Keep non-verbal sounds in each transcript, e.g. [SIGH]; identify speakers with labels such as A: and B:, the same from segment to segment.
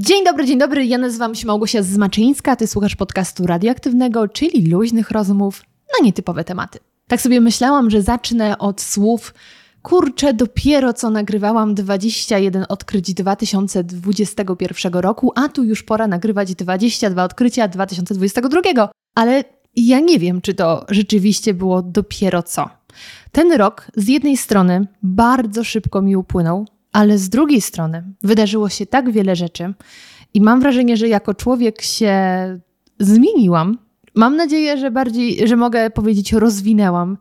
A: Dzień dobry, dzień dobry. Ja nazywam się Małgosia Zmaczyńska. Ty słuchasz podcastu radioaktywnego, czyli luźnych rozmów na nietypowe tematy. Tak sobie myślałam, że zacznę od słów Kurczę, dopiero co nagrywałam 21 odkryć 2021 roku, a tu już pora nagrywać 22 odkrycia 2022. Ale ja nie wiem, czy to rzeczywiście było dopiero co. Ten rok z jednej strony bardzo szybko mi upłynął, ale z drugiej strony wydarzyło się tak wiele rzeczy i mam wrażenie, że jako człowiek się zmieniłam. Mam nadzieję, że bardziej, że mogę powiedzieć, rozwinęłam,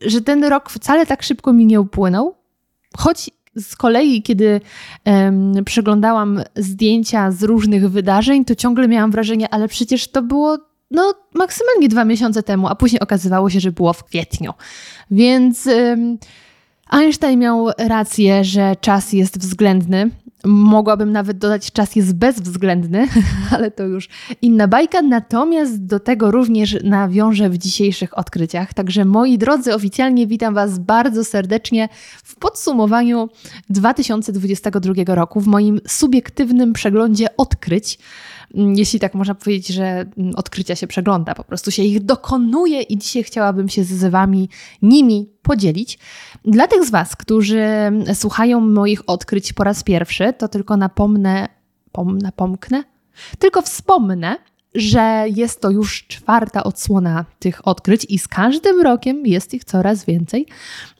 A: że ten rok wcale tak szybko mi nie upłynął, choć z kolei, kiedy um, przeglądałam zdjęcia z różnych wydarzeń, to ciągle miałam wrażenie, ale przecież to było no, maksymalnie dwa miesiące temu, a później okazywało się, że było w kwietniu. Więc. Um, Einstein miał rację, że czas jest względny. Mogłabym nawet dodać, czas jest bezwzględny, [LAUGHS] ale to już inna bajka. Natomiast do tego również nawiążę w dzisiejszych odkryciach. Także moi drodzy, oficjalnie witam Was bardzo serdecznie w podsumowaniu 2022 roku, w moim subiektywnym przeglądzie odkryć. Jeśli tak można powiedzieć, że odkrycia się przegląda, po prostu się ich dokonuje i dzisiaj chciałabym się z Wami nimi podzielić. Dla tych z Was, którzy słuchają moich odkryć po raz pierwszy, to tylko napomnę, pom, napomknę, tylko wspomnę, że jest to już czwarta odsłona tych odkryć i z każdym rokiem jest ich coraz więcej.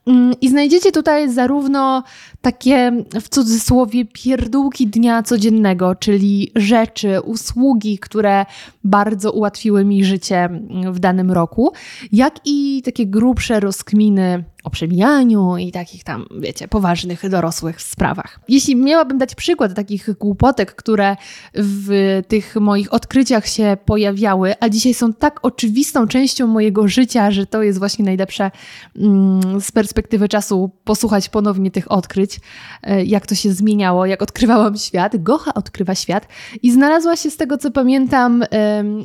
A: Mm, I znajdziecie tutaj zarówno takie w cudzysłowie pierdółki dnia codziennego, czyli rzeczy, usługi, które bardzo ułatwiły mi życie w danym roku, jak i takie grubsze rozkminy o przemijaniu i takich tam, wiecie, poważnych, dorosłych sprawach. Jeśli miałabym dać przykład takich głupotek, które w tych moich odkryciach się pojawiały, a dzisiaj są tak oczywistą częścią mojego życia, że to jest właśnie najlepsze mm, z perspektywy czasu posłuchać ponownie tych odkryć, e, jak to się zmieniało, jak odkrywałam świat. Gocha odkrywa świat i znalazła się z tego, co pamiętam,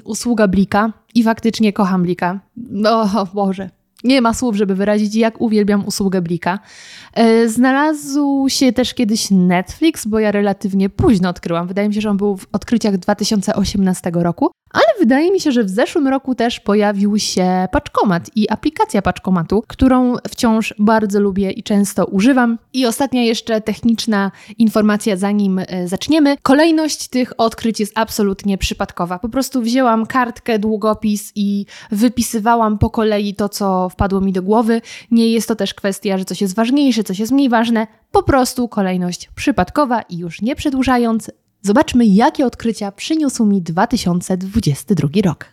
A: usługa Blika i faktycznie kocham Blika. O Boże, nie ma słów, żeby wyrazić, jak uwielbiam usługę Blika. E, znalazł się też kiedyś Netflix, bo ja relatywnie późno odkryłam. Wydaje mi się, że on był w odkryciach 2018 roku. Ale wydaje mi się, że w zeszłym roku też pojawił się paczkomat i aplikacja paczkomatu, którą wciąż bardzo lubię i często używam. I ostatnia jeszcze techniczna informacja, zanim e, zaczniemy. Kolejność tych odkryć jest absolutnie przypadkowa. Po prostu wzięłam kartkę, długopis i wypisywałam po kolei to, co wpadło mi do głowy. Nie jest to też kwestia, że coś jest ważniejsze, coś jest mniej ważne. Po prostu kolejność przypadkowa i już nie przedłużając, Zobaczmy, jakie odkrycia przyniósł mi 2022 rok.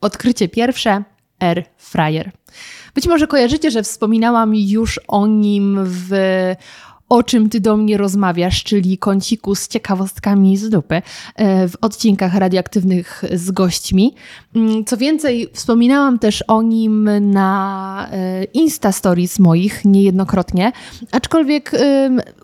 A: Odkrycie pierwsze Air Fryer. Być może kojarzycie, że wspominałam już o nim w o czym ty do mnie rozmawiasz, czyli kąciku z ciekawostkami z dupy e, w odcinkach radioaktywnych z gośćmi. Mm, co więcej, wspominałam też o nim na e, Insta Stories moich niejednokrotnie, aczkolwiek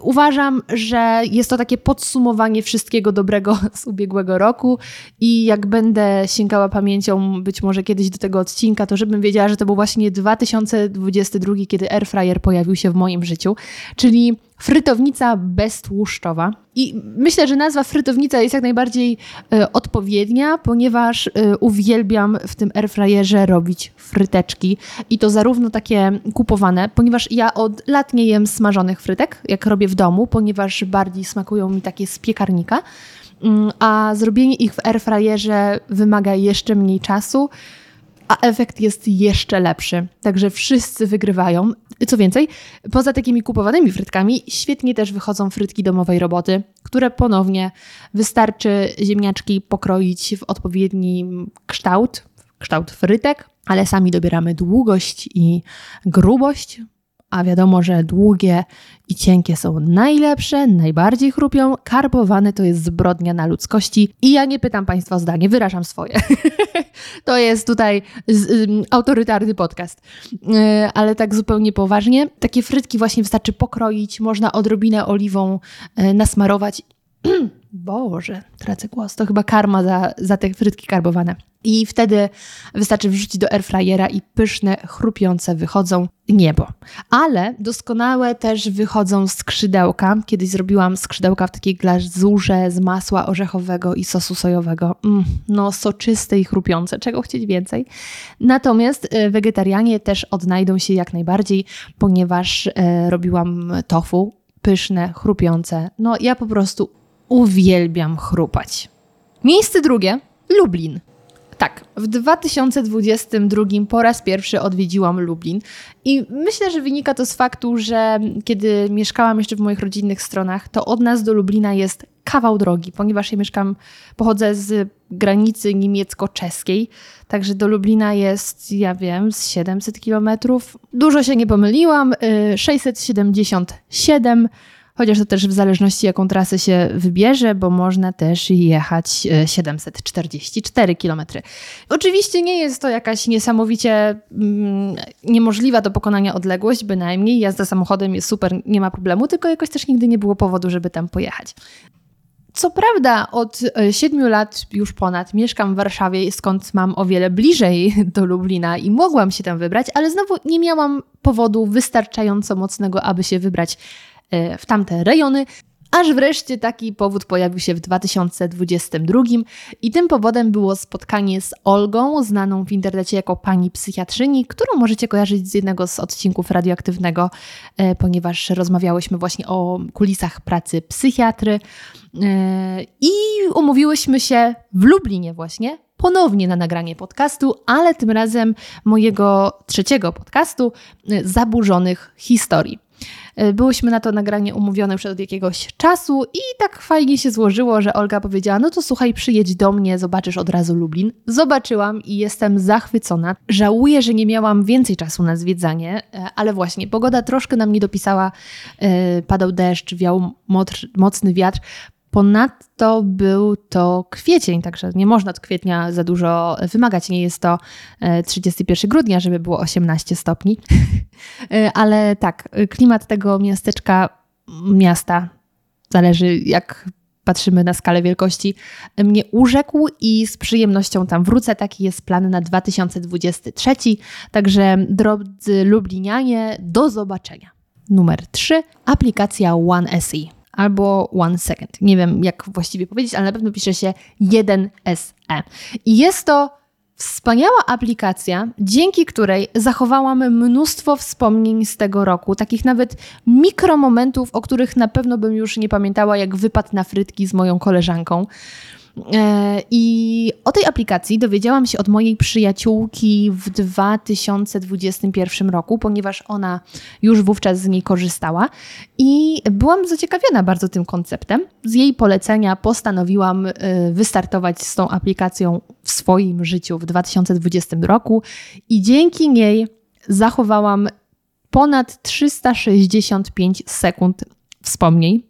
A: uważam, że jest to takie podsumowanie wszystkiego dobrego [LAUGHS] z ubiegłego roku i jak będę sięgała pamięcią być może kiedyś do tego odcinka, to żebym wiedziała, że to był właśnie 2022, kiedy Airfryer pojawił się w moim życiu, czyli frytownica beztłuszczowa. I myślę, że nazwa frytownica jest jak najbardziej y, odpowiednia, ponieważ y, uwielbiam w tym airfryerze robić fryteczki. I to zarówno takie kupowane, ponieważ ja od lat nie jem smażonych frytek, jak robię w domu, ponieważ bardziej smakują mi takie z piekarnika. Mm, a zrobienie ich w airfryerze wymaga jeszcze mniej czasu a efekt jest jeszcze lepszy. Także wszyscy wygrywają. Co więcej, poza takimi kupowanymi frytkami, świetnie też wychodzą frytki domowej roboty, które ponownie wystarczy ziemniaczki pokroić w odpowiedni kształt, kształt frytek, ale sami dobieramy długość i grubość a wiadomo, że długie i cienkie są najlepsze, najbardziej chrupią. Karbowane to jest zbrodnia na ludzkości. I ja nie pytam Państwa o zdanie, wyrażam swoje. [LAUGHS] to jest tutaj z, um, autorytarny podcast. Yy, ale tak zupełnie poważnie. Takie frytki właśnie wystarczy pokroić, można odrobinę oliwą yy, nasmarować. [CLEARS THROAT] Boże, tracę głos. To chyba karma za, za te frytki karbowane. I wtedy wystarczy wrzucić do airfryera i pyszne, chrupiące wychodzą niebo. Ale doskonałe też wychodzą skrzydełka. Kiedyś zrobiłam skrzydełka w takiej glazurze z masła orzechowego i sosu sojowego. Mm, no, soczyste i chrupiące. Czego chcieć więcej? Natomiast e, wegetarianie też odnajdą się jak najbardziej, ponieważ e, robiłam tofu. Pyszne, chrupiące. No, ja po prostu uwielbiam chrupać. Miejsce drugie Lublin. Tak, w 2022 po raz pierwszy odwiedziłam Lublin i myślę, że wynika to z faktu, że kiedy mieszkałam jeszcze w moich rodzinnych stronach, to od nas do Lublina jest kawał drogi, ponieważ ja mieszkam, pochodzę z granicy niemiecko-czeskiej, także do Lublina jest, ja wiem, z 700 kilometrów. Dużo się nie pomyliłam, 677 y, chociaż to też w zależności jaką trasę się wybierze, bo można też jechać 744 e, km. Oczywiście nie jest to jakaś niesamowicie mm, niemożliwa do pokonania odległość, bynajmniej jazda samochodem jest super, nie ma problemu, tylko jakoś też nigdy nie było powodu, żeby tam pojechać. Co prawda, od e, siedmiu lat już ponad mieszkam w Warszawie, skąd mam o wiele bliżej [LAUGHS] do Lublina i mogłam się tam wybrać, ale znowu nie miałam powodu wystarczająco mocnego, aby się wybrać w tamte rejony, aż wreszcie taki powód pojawił się w 2022 i tym powodem było spotkanie z Olgą, znaną w internecie jako pani psychiatrzyni, którą możecie kojarzyć z jednego z odcinków radioaktywnego, e, ponieważ rozmawiałyśmy właśnie o kulisach pracy psychiatry e, i umówiłyśmy się w Lublinie właśnie ponownie na nagranie podcastu, ale tym razem mojego trzeciego podcastu Zaburzonych Historii. E, byłyśmy na to nagranie umówione już od jakiegoś czasu i tak fajnie się złożyło, że Olga powiedziała: No to słuchaj, przyjedź do mnie, zobaczysz od razu Lublin. Zobaczyłam i jestem zachwycona. Żałuję, że nie miałam więcej czasu na zwiedzanie, e, ale właśnie pogoda troszkę nam nie dopisała. E, padał deszcz, wiał mocny wiatr. Ponadto był to kwiecień, także nie można od kwietnia za dużo wymagać. Nie jest to 31 e, grudnia, żeby było 18 stopni. [LAUGHS] E, ale tak, klimat tego miasteczka, miasta, zależy jak patrzymy na skalę wielkości, mnie urzekł i z przyjemnością tam wrócę. Taki jest plan na 2023. Także drodzy Lublinianie, do zobaczenia. Numer 3. Aplikacja OneSE albo One Second. Nie wiem, jak właściwie powiedzieć, ale na pewno pisze się 1SE. I jest to wspaniała aplikacja, dzięki której zachowałam mnóstwo wspomnień z tego roku, takich nawet mikromomentów, o których na pewno bym już nie pamiętała, jak wypad na frytki z moją koleżanką. E, I o tej aplikacji dowiedziałam się od mojej przyjaciółki w 2021 roku, ponieważ ona już wówczas z niej korzystała i byłam zaciekawiona bardzo tym konceptem. Z jej polecenia postanowiłam e, wystartować z tą aplikacją w swoim życiu w 2020 roku i dzięki niej zachowałam ponad 365 sekund wspomnień,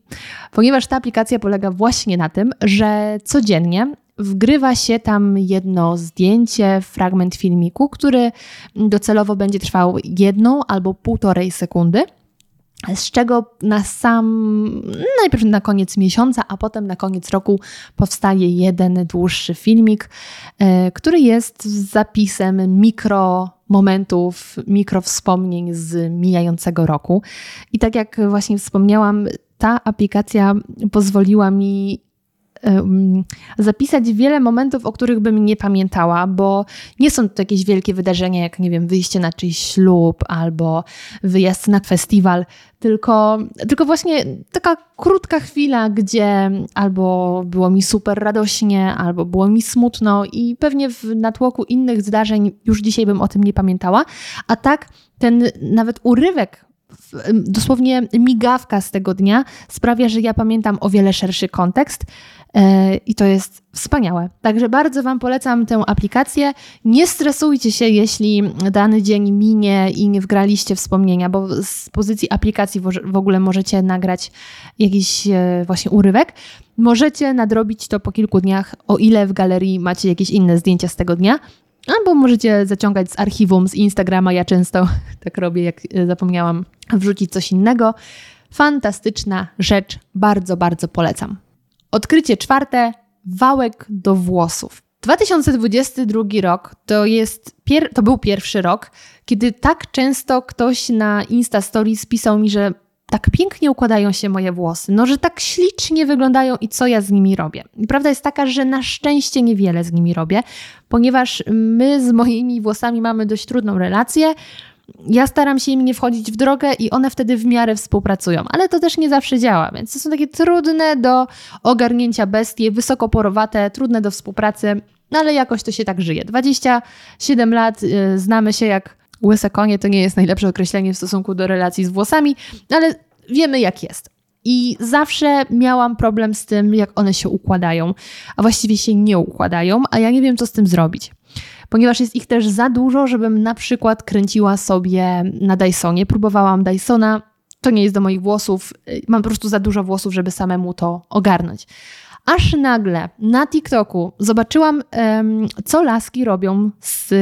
A: ponieważ ta aplikacja polega właśnie na tym, że codziennie wgrywa się tam jedno zdjęcie, fragment filmiku, który docelowo będzie trwał jedną albo półtorej sekundy z czego na sam, najpierw na koniec miesiąca, a potem na koniec roku powstaje jeden dłuższy filmik, e, który jest zapisem mikro momentów, mikro wspomnień z mijającego roku. I tak jak właśnie wspomniałam, ta aplikacja pozwoliła mi zapisać wiele momentów, o których bym nie pamiętała, bo nie są to jakieś wielkie wydarzenia, jak nie wiem, wyjście na czyjś ślub albo wyjazd na festiwal, tylko, tylko właśnie taka krótka chwila, gdzie albo było mi super radośnie, albo było mi smutno i pewnie w natłoku innych zdarzeń już dzisiaj bym o tym nie pamiętała, a tak ten nawet urywek dosłownie migawka z tego dnia sprawia, że ja pamiętam o wiele szerszy kontekst e, i to jest wspaniałe. Także bardzo Wam polecam tę aplikację. Nie stresujcie się, jeśli dany dzień minie i nie wgraliście wspomnienia, bo z pozycji aplikacji w ogóle możecie nagrać jakiś e, właśnie urywek. Możecie nadrobić to po kilku dniach, o ile w galerii macie jakieś inne zdjęcia z tego dnia. Albo możecie zaciągać z archiwum, z Instagrama. Ja często [LAUGHS] tak robię, jak e, zapomniałam wrzucić coś innego. Fantastyczna rzecz, bardzo, bardzo polecam. Odkrycie czwarte, wałek do włosów. 2022 rok to, jest to był pierwszy rok, kiedy tak często ktoś na Insta Stories pisał mi, że tak pięknie układają się moje włosy, no że tak ślicznie wyglądają i co ja z nimi robię. I prawda jest taka, że na szczęście niewiele z nimi robię, ponieważ my z moimi włosami mamy dość trudną relację. Ja staram się im nie wchodzić w drogę i one wtedy w miarę współpracują, ale to też nie zawsze działa, więc to są takie trudne do ogarnięcia bestie, wysokoporowate, trudne do współpracy, no ale jakoś to się tak żyje. 27 lat, yy, znamy się jak łyse konie, to nie jest najlepsze określenie w stosunku do relacji z włosami, ale wiemy jak jest. I zawsze miałam problem z tym, jak one się układają, a właściwie się nie układają, a ja nie wiem, co z tym zrobić ponieważ jest ich też za dużo, żebym na przykład kręciła sobie na Dysonie. Próbowałam Dysona, to nie jest do moich włosów, mam po prostu za dużo włosów, żeby samemu to ogarnąć. Aż nagle na TikToku zobaczyłam, co laski robią z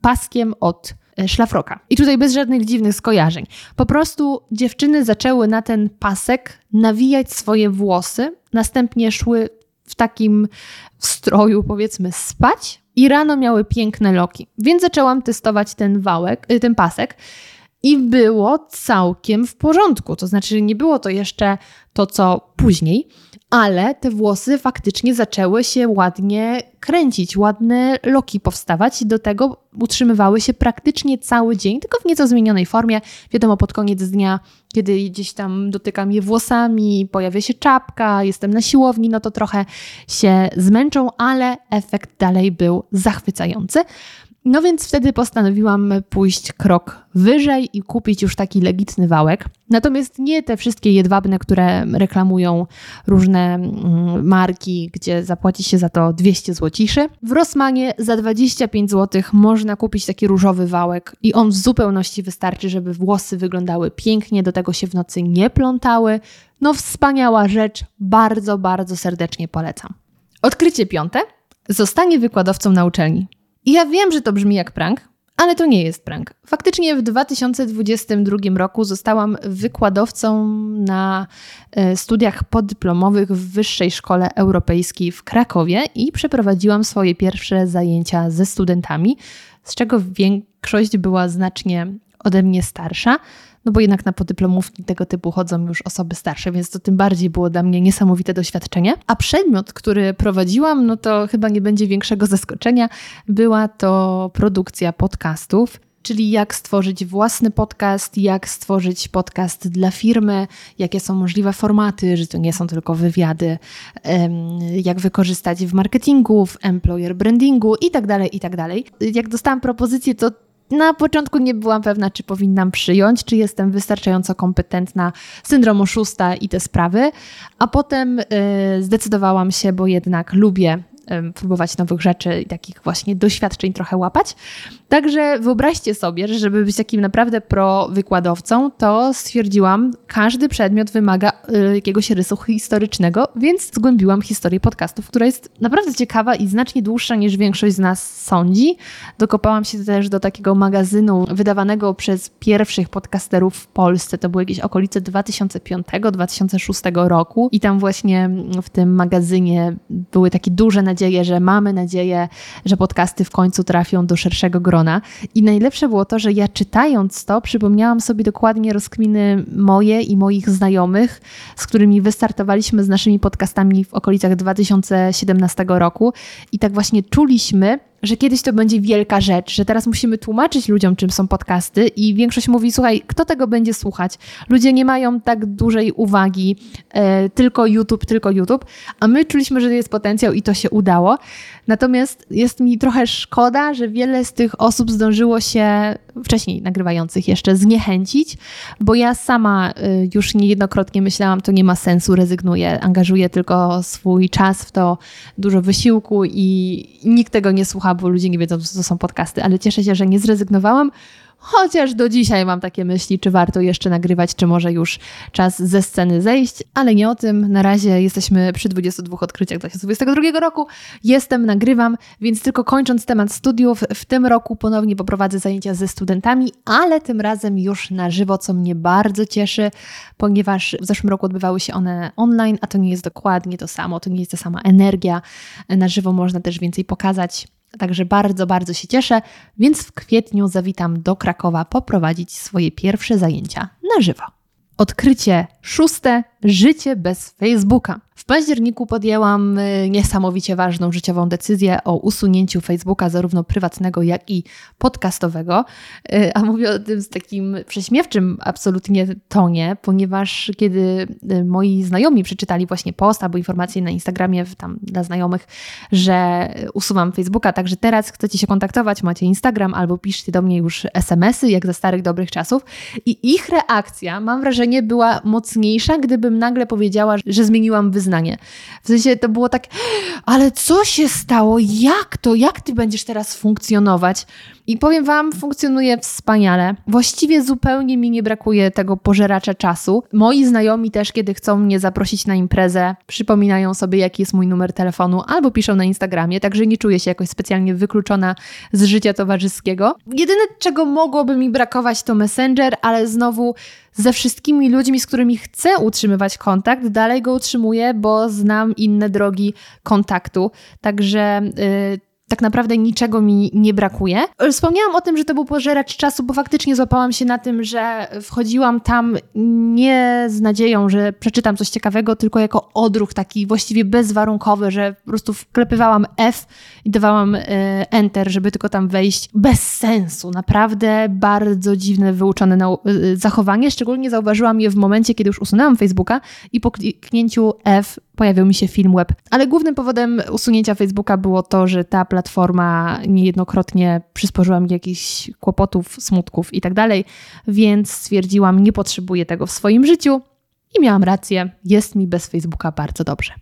A: paskiem od szlafroka. I tutaj bez żadnych dziwnych skojarzeń. Po prostu dziewczyny zaczęły na ten pasek nawijać swoje włosy, następnie szły w takim stroju, powiedzmy, spać i rano miały piękne loki. Więc zaczęłam testować ten wałek, y, ten pasek i było całkiem w porządku. To znaczy, nie było to jeszcze to, co później, ale te włosy faktycznie zaczęły się ładnie kręcić, ładne loki powstawać i do tego utrzymywały się praktycznie cały dzień, tylko w nieco zmienionej formie. Wiadomo, pod koniec dnia, kiedy gdzieś tam dotykam je włosami, pojawia się czapka, jestem na siłowni, no to trochę się zmęczą, ale efekt dalej był zachwycający. No więc wtedy postanowiłam pójść krok wyżej i kupić już taki legitny wałek. Natomiast nie te wszystkie jedwabne, które reklamują różne mm, marki, gdzie zapłaci się za to 200 złociszy. W Rossmanie za 25 zł można kupić taki różowy wałek i on w zupełności wystarczy, żeby włosy wyglądały pięknie, do tego się w nocy nie plątały. No wspaniała rzecz, bardzo, bardzo serdecznie polecam. Odkrycie piąte. Zostanie wykładowcą na uczelni. I ja wiem, że to brzmi jak prank, ale to nie jest prank. Faktycznie w 2022 roku zostałam wykładowcą na e, studiach podyplomowych w Wyższej Szkole Europejskiej w Krakowie i przeprowadziłam swoje pierwsze zajęcia ze studentami, z czego większość była znacznie ode mnie starsza no bo jednak na podyplomówki tego typu chodzą już osoby starsze, więc to tym bardziej było dla mnie niesamowite doświadczenie. A przedmiot, który prowadziłam, no to chyba nie będzie większego zaskoczenia, była to produkcja podcastów czyli jak stworzyć własny podcast, jak stworzyć podcast dla firmy, jakie są możliwe formaty, że to nie są tylko wywiady, jak wykorzystać w marketingu, w employer brandingu itd., tak itd. Tak jak dostałam propozycję, to na początku nie byłam pewna, czy powinnam przyjąć, czy jestem wystarczająco kompetentna syndrom oszusta i te sprawy, a potem y, zdecydowałam się, bo jednak lubię próbować nowych rzeczy i takich właśnie doświadczeń trochę łapać. Także wyobraźcie sobie, że żeby być takim naprawdę pro-wykładowcą, to stwierdziłam, każdy przedmiot wymaga y, jakiegoś rysu historycznego, więc zgłębiłam historię podcastów, która jest naprawdę ciekawa i znacznie dłuższa niż większość z nas sądzi. Dokopałam się też do takiego magazynu wydawanego przez pierwszych podcasterów w Polsce. To były jakieś okolice 2005-2006 roku i tam właśnie w tym magazynie były takie duże nadzieje, że mamy nadzieję, że podcasty w końcu trafią do szerszego grona. I najlepsze było to, że ja czytając to, przypomniałam sobie dokładnie rozkminy moje i moich znajomych, z którymi wystartowaliśmy z naszymi podcastami w okolicach 2017 roku. I tak właśnie czuliśmy, że kiedyś to będzie wielka rzecz, że teraz musimy tłumaczyć ludziom, czym są podcasty, i większość mówi: Słuchaj, kto tego będzie słuchać? Ludzie nie mają tak dużej uwagi, e, tylko YouTube, tylko YouTube, a my czuliśmy, że jest potencjał i to się udało. Natomiast jest mi trochę szkoda, że wiele z tych osób zdążyło się wcześniej nagrywających jeszcze zniechęcić, bo ja sama y, już niejednokrotnie myślałam, to nie ma sensu, rezygnuję, angażuję tylko swój czas w to, dużo wysiłku i nikt tego nie słucha, bo ludzie nie wiedzą, co to są podcasty, ale cieszę się, że nie zrezygnowałam, Chociaż do dzisiaj mam takie myśli, czy warto jeszcze nagrywać, czy może już czas ze sceny zejść, ale nie o tym. Na razie jesteśmy przy 22 odkryciach 2022 roku. Jestem, nagrywam, więc tylko kończąc temat studiów, w tym roku ponownie poprowadzę zajęcia ze studentami, ale tym razem już na żywo, co mnie bardzo cieszy, ponieważ w zeszłym roku odbywały się one online, a to nie jest dokładnie to samo, to nie jest ta sama energia. Na żywo można też więcej pokazać. Także bardzo, bardzo się cieszę, więc w kwietniu zawitam do Krakowa poprowadzić swoje pierwsze zajęcia na żywo. Odkrycie szóste życie bez Facebooka. W październiku podjęłam y, niesamowicie ważną życiową decyzję o usunięciu Facebooka, zarówno prywatnego, jak i podcastowego. Y, a mówię o tym z takim prześmiewczym absolutnie tonie, ponieważ kiedy y, moi znajomi przeczytali właśnie post albo informacje na Instagramie tam dla znajomych, że usuwam Facebooka, także teraz chcecie się kontaktować, macie Instagram albo piszcie do mnie już SMS-y, jak za starych dobrych czasów. I ich reakcja, mam wrażenie, była mocniejsza, nagle powiedziała, że zmieniłam wyznanie. W sensie to było tak, ale co się stało? Jak to? Jak ty będziesz teraz funkcjonować? I powiem Wam, funkcjonuje wspaniale. Właściwie zupełnie mi nie brakuje tego pożeracza czasu. Moi znajomi też, kiedy chcą mnie zaprosić na imprezę, przypominają sobie, jaki jest mój numer telefonu, albo piszą na Instagramie, także nie czuję się jakoś specjalnie wykluczona z życia towarzyskiego. Jedyne, czego mogłoby mi brakować, to Messenger, ale znowu ze wszystkimi ludźmi, z którymi chcę utrzymywać kontakt, dalej go utrzymuję, bo znam inne drogi kontaktu. Także. Yy, tak naprawdę niczego mi nie brakuje. Wspomniałam o tym, że to był pożeracz czasu, bo faktycznie złapałam się na tym, że wchodziłam tam nie z nadzieją, że przeczytam coś ciekawego, tylko jako odruch taki właściwie bezwarunkowy, że po prostu wklepywałam F i dawałam e, Enter, żeby tylko tam wejść. Bez sensu, naprawdę bardzo dziwne, wyuczone e, zachowanie. Szczególnie zauważyłam je w momencie, kiedy już usunęłam Facebooka i po kliknięciu F pojawił mi się film web. Ale głównym powodem usunięcia Facebooka było to, że ta platforma niejednokrotnie przysporzyła mi jakichś kłopotów, smutków i tak więc stwierdziłam, nie potrzebuję tego w swoim życiu i miałam rację, jest mi bez Facebooka bardzo dobrze.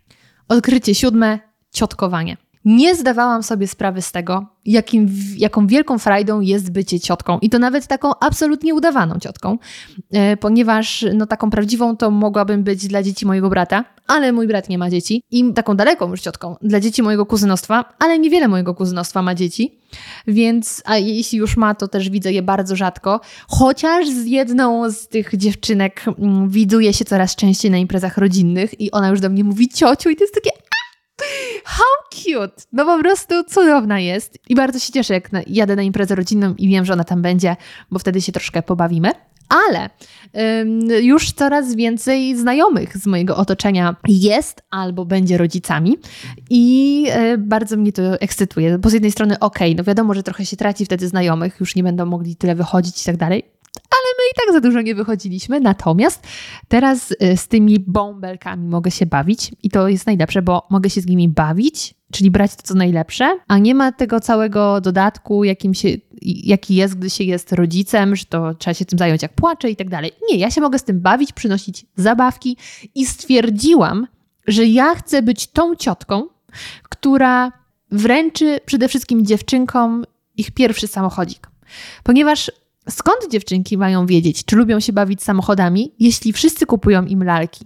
A: Odkrycie siódme, ciotkowanie. Nie zdawałam sobie sprawy z tego, jakim, jaką wielką frajdą jest bycie ciotką. I to nawet taką absolutnie udawaną ciotką, e, ponieważ no, taką prawdziwą to mogłabym być dla dzieci mojego brata, ale mój brat nie ma dzieci. I taką daleką już ciotką dla dzieci mojego kuzynostwa, ale niewiele mojego kuzynostwa ma dzieci. Więc, a jeśli już ma, to też widzę je bardzo rzadko. Chociaż z jedną z tych dziewczynek mm, widuję się coraz częściej na imprezach rodzinnych i ona już do mnie mówi ciociu i to jest takie How cute! No po prostu cudowna jest i bardzo się cieszę, jak jadę na imprezę rodzinną i wiem, że ona tam będzie, bo wtedy się troszkę pobawimy. Ale ym, już coraz więcej znajomych z mojego otoczenia jest albo będzie rodzicami i y, bardzo mnie to ekscytuje. Bo z jednej strony, okej, okay, no wiadomo, że trochę się traci wtedy znajomych, już nie będą mogli tyle wychodzić i tak dalej, ale my i tak za dużo nie wychodziliśmy. Natomiast teraz y, z tymi bąbelkami mogę się bawić i to jest najlepsze, bo mogę się z nimi bawić, czyli brać to, co najlepsze, a nie ma tego całego dodatku, jakim się, jaki jest, gdy się jest rodzicem, że to trzeba się tym zająć, jak płacze i tak dalej. Nie, ja się mogę z tym bawić, przynosić zabawki i stwierdziłam, że ja chcę być tą ciotką, która wręczy przede wszystkim dziewczynkom ich pierwszy samochodzik. Ponieważ Skąd dziewczynki mają wiedzieć, czy lubią się bawić samochodami, jeśli wszyscy kupują im lalki?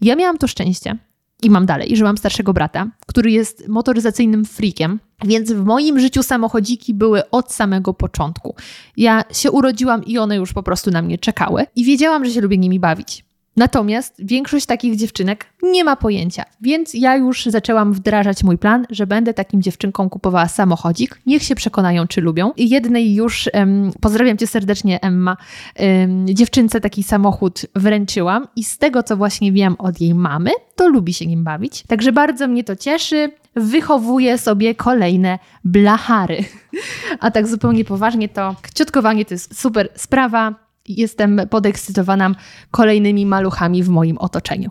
A: Ja miałam to szczęście i mam dalej, że mam starszego brata, który jest motoryzacyjnym freakiem, więc w moim życiu samochodziki były od samego początku. Ja się urodziłam i one już po prostu na mnie czekały i wiedziałam, że się lubię nimi bawić. Natomiast większość takich dziewczynek nie ma pojęcia, więc ja już zaczęłam wdrażać mój plan, że będę takim dziewczynkom kupowała samochodzik. Niech się przekonają, czy lubią. I jednej już, um, pozdrawiam cię serdecznie, Emma, um, dziewczynce taki samochód wręczyłam i z tego, co właśnie wiem od jej mamy, to lubi się nim bawić. Także bardzo mnie to cieszy. Wychowuję sobie kolejne blachary. [LAUGHS] A tak zupełnie poważnie to ciotkowanie to jest super sprawa jestem podekscytowana kolejnymi maluchami w moim otoczeniu.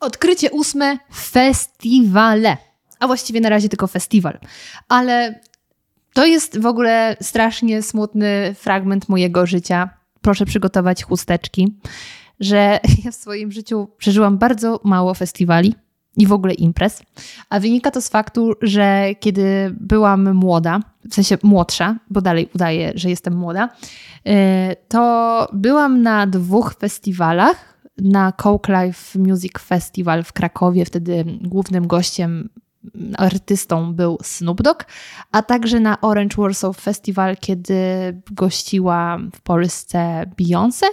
A: Odkrycie ósme festiwale. A właściwie na razie tylko festiwal. Ale to jest w ogóle strasznie smutny fragment mojego życia. Proszę przygotować chusteczki, że [LAUGHS] ja w swoim życiu przeżyłam bardzo mało festiwali i w ogóle imprez. A wynika to z faktu, że kiedy byłam młoda, w sensie młodsza, bo dalej udaję, że jestem młoda, to byłam na dwóch festiwalach. Na Coke Life Music Festival w Krakowie, wtedy głównym gościem artystą był Snoop Dogg, a także na Orange Warsaw Festival, kiedy gościła w Polsce Beyoncé.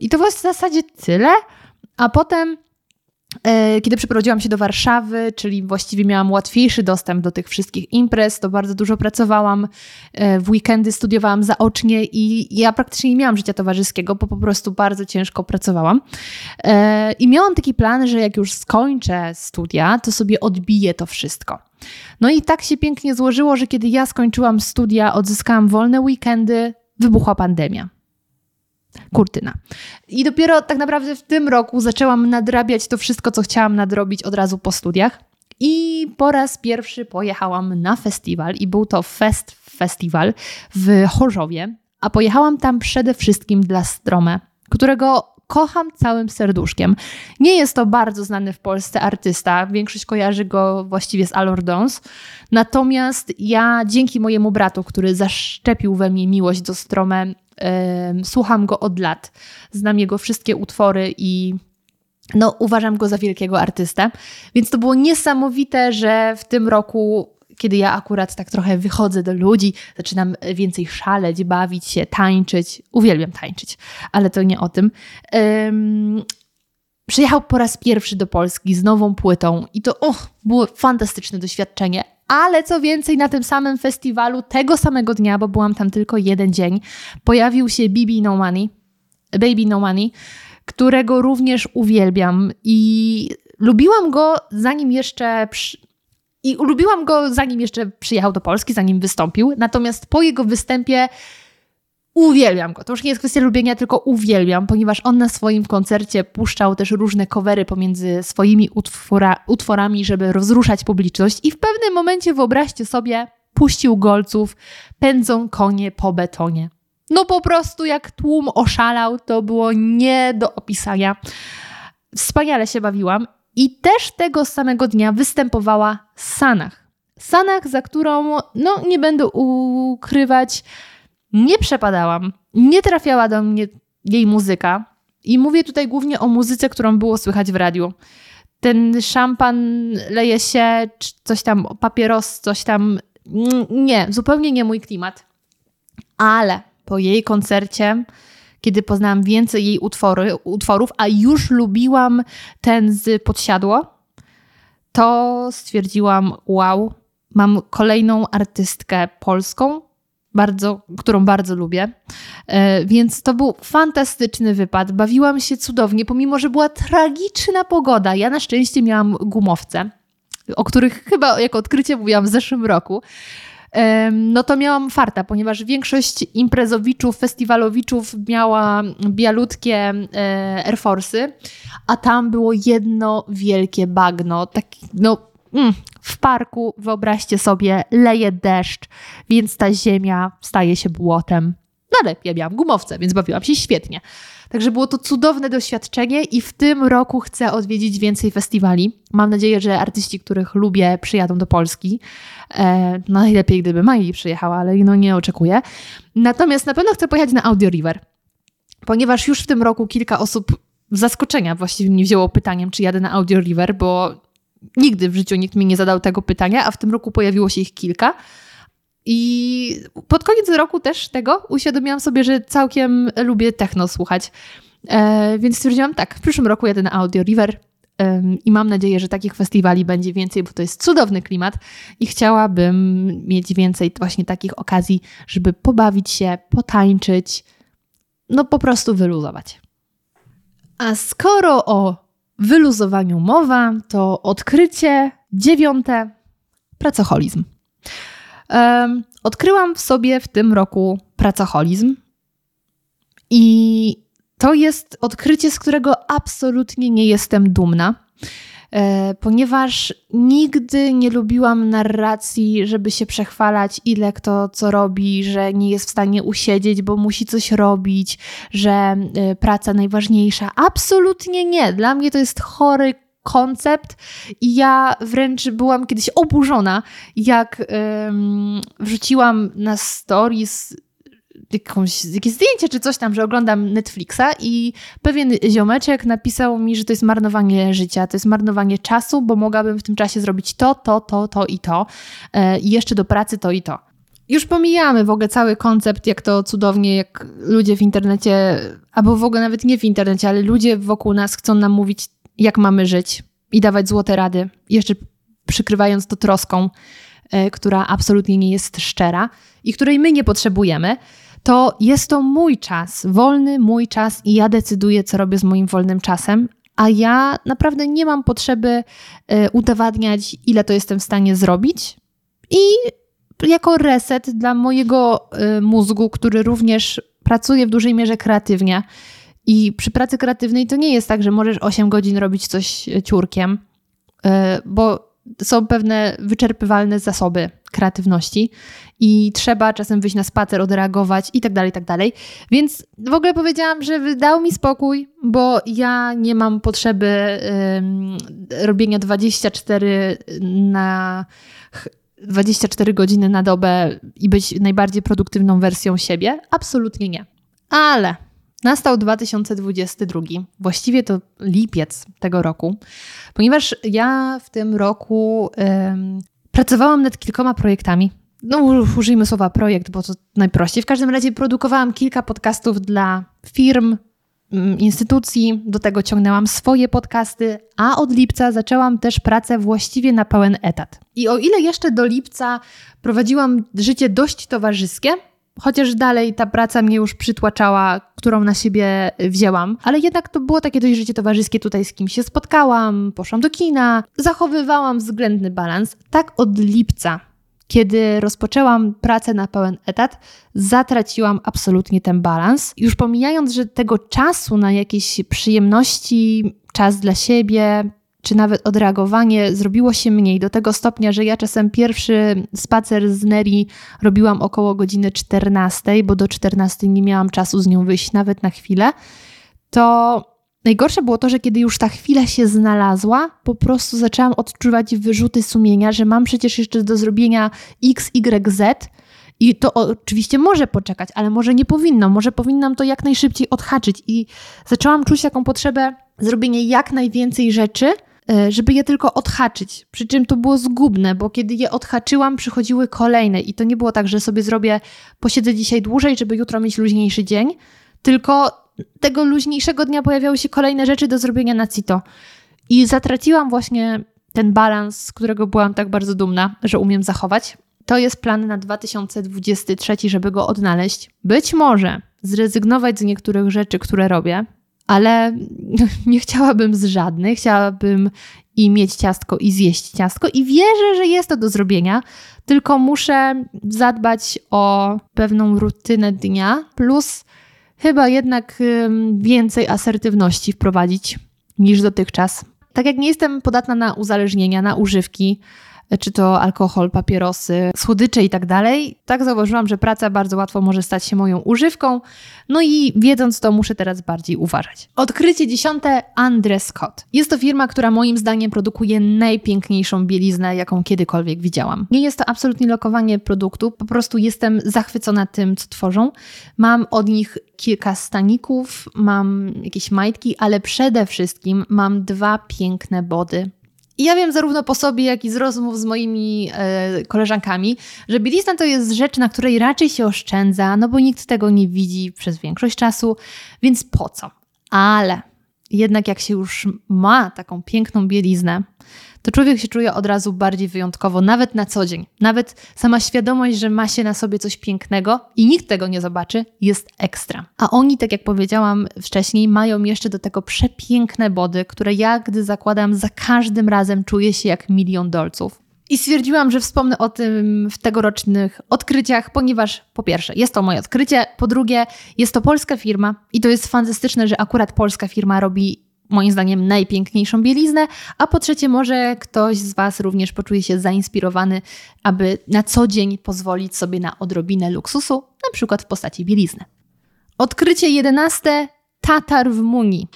A: I to było w zasadzie tyle. A potem E, kiedy przeprowadziłam się do Warszawy, czyli właściwie miałam łatwiejszy dostęp do tych wszystkich imprez, to bardzo dużo pracowałam. E, w weekendy studiowałam zaocznie i ja praktycznie nie miałam życia towarzyskiego, bo po prostu bardzo ciężko pracowałam. E, I miałam taki plan, że jak już skończę studia, to sobie odbiję to wszystko. No i tak się pięknie złożyło, że kiedy ja skończyłam studia, odzyskałam wolne weekendy, wybuchła pandemia kurtyna. I dopiero tak naprawdę w tym roku zaczęłam nadrabiać to wszystko, co chciałam nadrobić od razu po studiach. I po raz pierwszy pojechałam na festiwal i był to Fest Festiwal w Chorzowie, a pojechałam tam przede wszystkim dla Strome, którego kocham całym serduszkiem. Nie jest to bardzo znany w Polsce artysta, większość kojarzy go właściwie z Alordons. Natomiast ja dzięki mojemu bratu, który zaszczepił we mnie miłość do Strome, słucham go od lat. Znam jego wszystkie utwory i no, uważam go za wielkiego artystę. Więc to było niesamowite, że w tym roku kiedy ja akurat tak trochę wychodzę do ludzi, zaczynam więcej szaleć, bawić się, tańczyć. Uwielbiam tańczyć, ale to nie o tym. Um, przyjechał po raz pierwszy do Polski z nową płytą i to było fantastyczne doświadczenie. Ale co więcej, na tym samym festiwalu, tego samego dnia, bo byłam tam tylko jeden dzień, pojawił się Bibi No Money, Baby No Money, którego również uwielbiam i lubiłam go zanim jeszcze. Przy... I lubiłam go zanim jeszcze przyjechał do Polski, zanim wystąpił. Natomiast po jego występie Uwielbiam go. To już nie jest kwestia lubienia, tylko uwielbiam, ponieważ on na swoim koncercie puszczał też różne covery pomiędzy swoimi utwora, utworami, żeby rozruszać publiczność. I w pewnym momencie, wyobraźcie sobie, puścił golców, pędzą konie po betonie. No po prostu jak tłum oszalał, to było nie do opisania. Wspaniale się bawiłam. I też tego samego dnia występowała Sanach. Sanach, za którą, no nie będę ukrywać, nie przepadałam, nie trafiała do mnie jej muzyka. I mówię tutaj głównie o muzyce, którą było słychać w radiu. Ten szampan leje się, coś tam, papieros, coś tam. Nie, zupełnie nie mój klimat. Ale po jej koncercie, kiedy poznałam więcej jej utwory, utworów, a już lubiłam ten z podsiadło, to stwierdziłam: Wow, mam kolejną artystkę polską, bardzo, którą bardzo lubię. E, więc to był fantastyczny wypad. Bawiłam się cudownie, pomimo że była tragiczna pogoda. Ja na szczęście miałam gumowce, o których chyba jako odkrycie mówiłam w zeszłym roku. No to miałam farta, ponieważ większość imprezowiczów, festiwalowiczów miała bialutkie e, Air Force'y, a tam było jedno wielkie bagno, taki, no mm, w parku, wyobraźcie sobie, leje deszcz, więc ta ziemia staje się błotem. No ale ja miałam gumowce, więc bawiłam się świetnie. Także było to cudowne doświadczenie i w tym roku chcę odwiedzić więcej festiwali. Mam nadzieję, że artyści, których lubię, przyjadą do Polski. E, no najlepiej, gdyby Mai przyjechała, ale no nie oczekuję. Natomiast na pewno chcę pojechać na Audio River, ponieważ już w tym roku kilka osób zaskoczenia właściwie mnie wzięło pytaniem, czy jadę na Audio River, bo Nigdy w życiu nikt mi nie zadał tego pytania, a w tym roku pojawiło się ich kilka. I pod koniec roku też tego uświadomiłam sobie, że całkiem lubię techno słuchać. E, więc stwierdziłam tak, w przyszłym roku jadę na Audio River i mam nadzieję, że takich festiwali będzie więcej, bo to jest cudowny klimat i chciałabym mieć więcej właśnie takich okazji, żeby pobawić się, potańczyć, no po prostu wyluzować. A skoro o wyluzowaniu mowa, to odkrycie dziewiąte pracoholizm. Um, odkryłam w sobie w tym roku pracoholizm i to jest odkrycie, z którego absolutnie nie jestem dumna. E, ponieważ nigdy nie lubiłam narracji, żeby się przechwalać, ile kto co robi, że nie jest w stanie usiedzieć, bo musi coś robić, że e, praca najważniejsza. Absolutnie nie. Dla mnie to jest chory koncept i ja wręcz byłam kiedyś oburzona, jak wrzuciłam na stories jakąś, jakieś zdjęcie czy coś tam, że oglądam Netflixa i pewien ziomeczek napisał mi, że to jest marnowanie życia, to jest marnowanie czasu, bo mogłabym w tym czasie zrobić to, to, to, to i to e, i jeszcze do pracy to i to. Już pomijamy w ogóle cały koncept, jak to cudownie, jak ludzie w internecie, albo w ogóle nawet nie w internecie, ale ludzie wokół nas chcą nam mówić, jak mamy żyć i dawać złote rady, jeszcze przykrywając to troską, e, która absolutnie nie jest szczera i której my nie potrzebujemy to jest to mój czas, wolny mój czas i ja decyduję, co robię z moim wolnym czasem, a ja naprawdę nie mam potrzeby e, udowadniać, ile to jestem w stanie zrobić. I jako reset dla mojego e, mózgu, który również pracuje w dużej mierze kreatywnie. I przy pracy kreatywnej to nie jest tak, że możesz 8 godzin robić coś e, ciurkiem, bo są pewne wyczerpywalne zasoby kreatywności i trzeba czasem wyjść na spacer, odreagować i tak dalej, i tak dalej. Więc w ogóle powiedziałam, że dał mi spokój, bo ja nie mam potrzeby robienia 24 na 24 godziny na dobę i być najbardziej produktywną wersją siebie. Absolutnie nie. Ale Nastał 2022, właściwie to lipiec tego roku, ponieważ ja w tym roku Pracowałam nad kilkoma projektami. No, użyjmy słowa projekt, bo to najprościej. W każdym razie produkowałam kilka podcastów dla firm, mm, instytucji, do tego ciągnęłam swoje podcasty, a od lipca zaczęłam też pracę właściwie na pełen etat. I o ile jeszcze do lipca prowadziłam życie dość towarzyskie, chociaż dalej ta praca mnie już przytłaczała, którą na siebie wzięłam, ale jednak to było takie dość życie towarzyskie, tutaj z kimś się spotkałam, poszłam do kina, zachowywałam względny balans. Tak od lipca, kiedy rozpoczęłam pracę na pełen etat, zatraciłam absolutnie ten balans. Już pomijając, że tego czasu na jakieś przyjemności, czas dla siebie, czy nawet odreagowanie zrobiło się mniej do tego stopnia, że ja czasem pierwszy spacer z Neri robiłam około godziny 14, bo do 14 nie miałam czasu z nią wyjść nawet na chwilę, to najgorsze było to, że kiedy już ta chwila się znalazła, po prostu zaczęłam odczuwać wyrzuty sumienia, że mam przecież jeszcze do zrobienia X, Y, Z. I to oczywiście może poczekać, ale może nie powinno, może powinnam to jak najszybciej odhaczyć. I zaczęłam czuć taką potrzebę zrobienia jak najwięcej rzeczy, żeby je tylko odhaczyć. Przy czym to było zgubne, bo kiedy je odhaczyłam, przychodziły kolejne i to nie było tak, że sobie zrobię, posiedzę dzisiaj dłużej, żeby jutro mieć luźniejszy dzień, tylko tego luźniejszego dnia pojawiały się kolejne rzeczy do zrobienia na CITO. I zatraciłam właśnie ten balans, z którego byłam tak bardzo dumna, że umiem zachować. To jest plan na 2023, żeby go odnaleźć. Być może zrezygnować z niektórych rzeczy, które robię, ale [LAUGHS] nie chciałabym z żadnych. Chciałabym i mieć ciastko, i zjeść ciastko, i wierzę, że jest to do zrobienia, tylko muszę zadbać o pewną rutynę dnia, plus chyba jednak więcej asertywności wprowadzić niż dotychczas. Tak jak nie jestem podatna na uzależnienia, na używki, czy to alkohol, papierosy, słodycze i tak dalej, tak zauważyłam, że praca bardzo łatwo może stać się moją używką. No i wiedząc to, muszę teraz bardziej uważać. Odkrycie dziesiąte Andre Scott. Jest to firma, która moim zdaniem produkuje najpiękniejszą bieliznę, jaką kiedykolwiek widziałam. Nie jest to absolutnie lokowanie produktu, po prostu jestem zachwycona tym, co tworzą. Mam od nich kilka staników, mam jakieś majtki, ale przede wszystkim mam dwa piękne body i ja wiem zarówno po sobie, jak i z rozmów z moimi e, koleżankami, że bielizna to jest rzecz, na której raczej się oszczędza, no bo nikt tego nie widzi przez większość czasu, więc po co? Ale jednak jak się już ma taką piękną bieliznę, to człowiek się czuje od razu bardziej wyjątkowo, nawet na co dzień. Nawet sama świadomość, że ma się na sobie coś pięknego i nikt tego nie zobaczy, jest ekstra. A oni, tak jak powiedziałam wcześniej, mają jeszcze do tego przepiękne body, które ja, gdy zakładam, za każdym razem czuję się jak milion dolców. I stwierdziłam, że wspomnę o tym w tegorocznych odkryciach, ponieważ po pierwsze jest to moje odkrycie, po drugie jest to polska firma i to jest fantastyczne, że akurat polska firma robi moim zdaniem najpiękniejszą bieliznę, a po trzecie może ktoś z Was również poczuje się zainspirowany, aby na co dzień pozwolić sobie na odrobinę luksusu, na przykład w postaci bielizny. Odkrycie jedenaste. Tatar w Muni.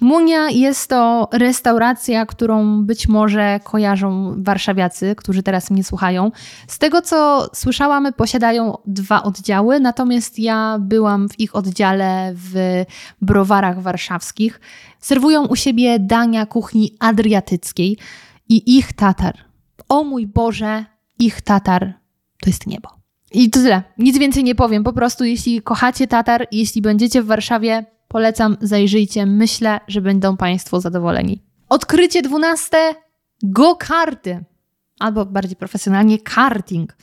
A: Munia jest to restauracja, którą być może kojarzą warszawiacy, którzy teraz mnie słuchają. Z tego co słyszałam, posiadają dwa oddziały, natomiast ja byłam w ich oddziale w browarach warszawskich. Serwują u siebie dania kuchni adriatyckiej i ich tatar. O mój Boże, ich tatar to jest niebo. I to tyle. Nic więcej nie powiem. Po prostu, jeśli kochacie Tatar, jeśli będziecie w Warszawie, polecam, zajrzyjcie. Myślę, że będą Państwo zadowoleni. Odkrycie dwunaste: go-karty. Albo bardziej profesjonalnie, karting.